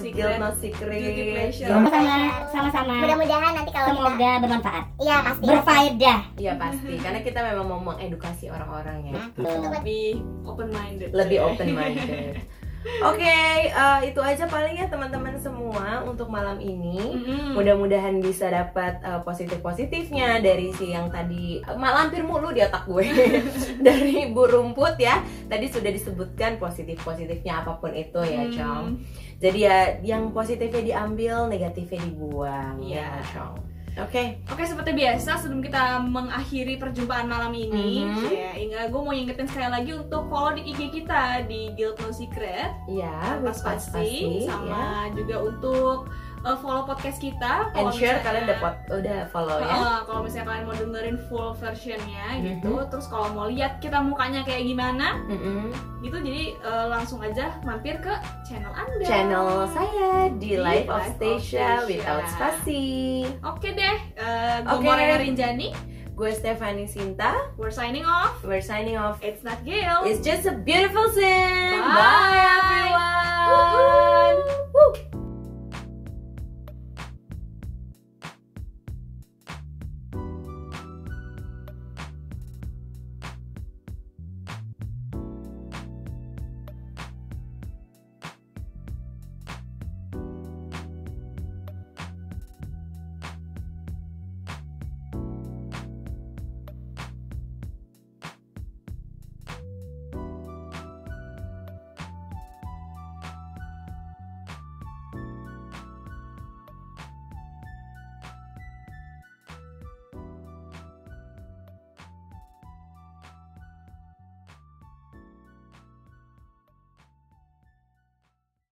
Guild No Secret. Sama-sama sama-sama Mudah-mudahan nanti kalau kita semoga bermanfaat Iya, pasti. berfaedah Iya pasti, karena kita memang mau mengedukasi orang-orang ya Tuh. lebih open minded lebih open minded. Oke, eh, itu aja paling ya teman-teman semua untuk malam ini. Mudah-mudahan bisa dapat eh, positif-positifnya dari si yang tadi eh, malampir mulu di otak gue dari Bu Rumput ya. Tadi sudah disebutkan positif-positifnya apa pun itu ya. Cong. Jadi ya yang positifnya diambil, negatifnya dibuang. Iya. ya, Cong. Oke, Oke seperti biasa sebelum kita mengakhiri perjumpaan malam ini Mhm. ya Inga gue mau ingetin sekali lagi untuk follow di IG kita di Guild No Secret. Iya, Pas pas pasti sama juga untuk uh, follow podcast kita And Kalau share misalnya- kalian udah pot- udah follow ya. Uh, kalau misalnya kalian mau dengerin full versionnya gitu Mhm. terus kalau mau lihat kita mukanya kayak gimana Mm-mm. gitu jadi uh, langsung aja mampir ke channel anda channel saya di Di Life of Life of Stasia without spasi. oke deh uh, gue Oke. Morena Rinjani Gue Stephanie Sinta. we're signing off We're signing off. it's not Gail It's just a beautiful sin. Bye. Bye everyone.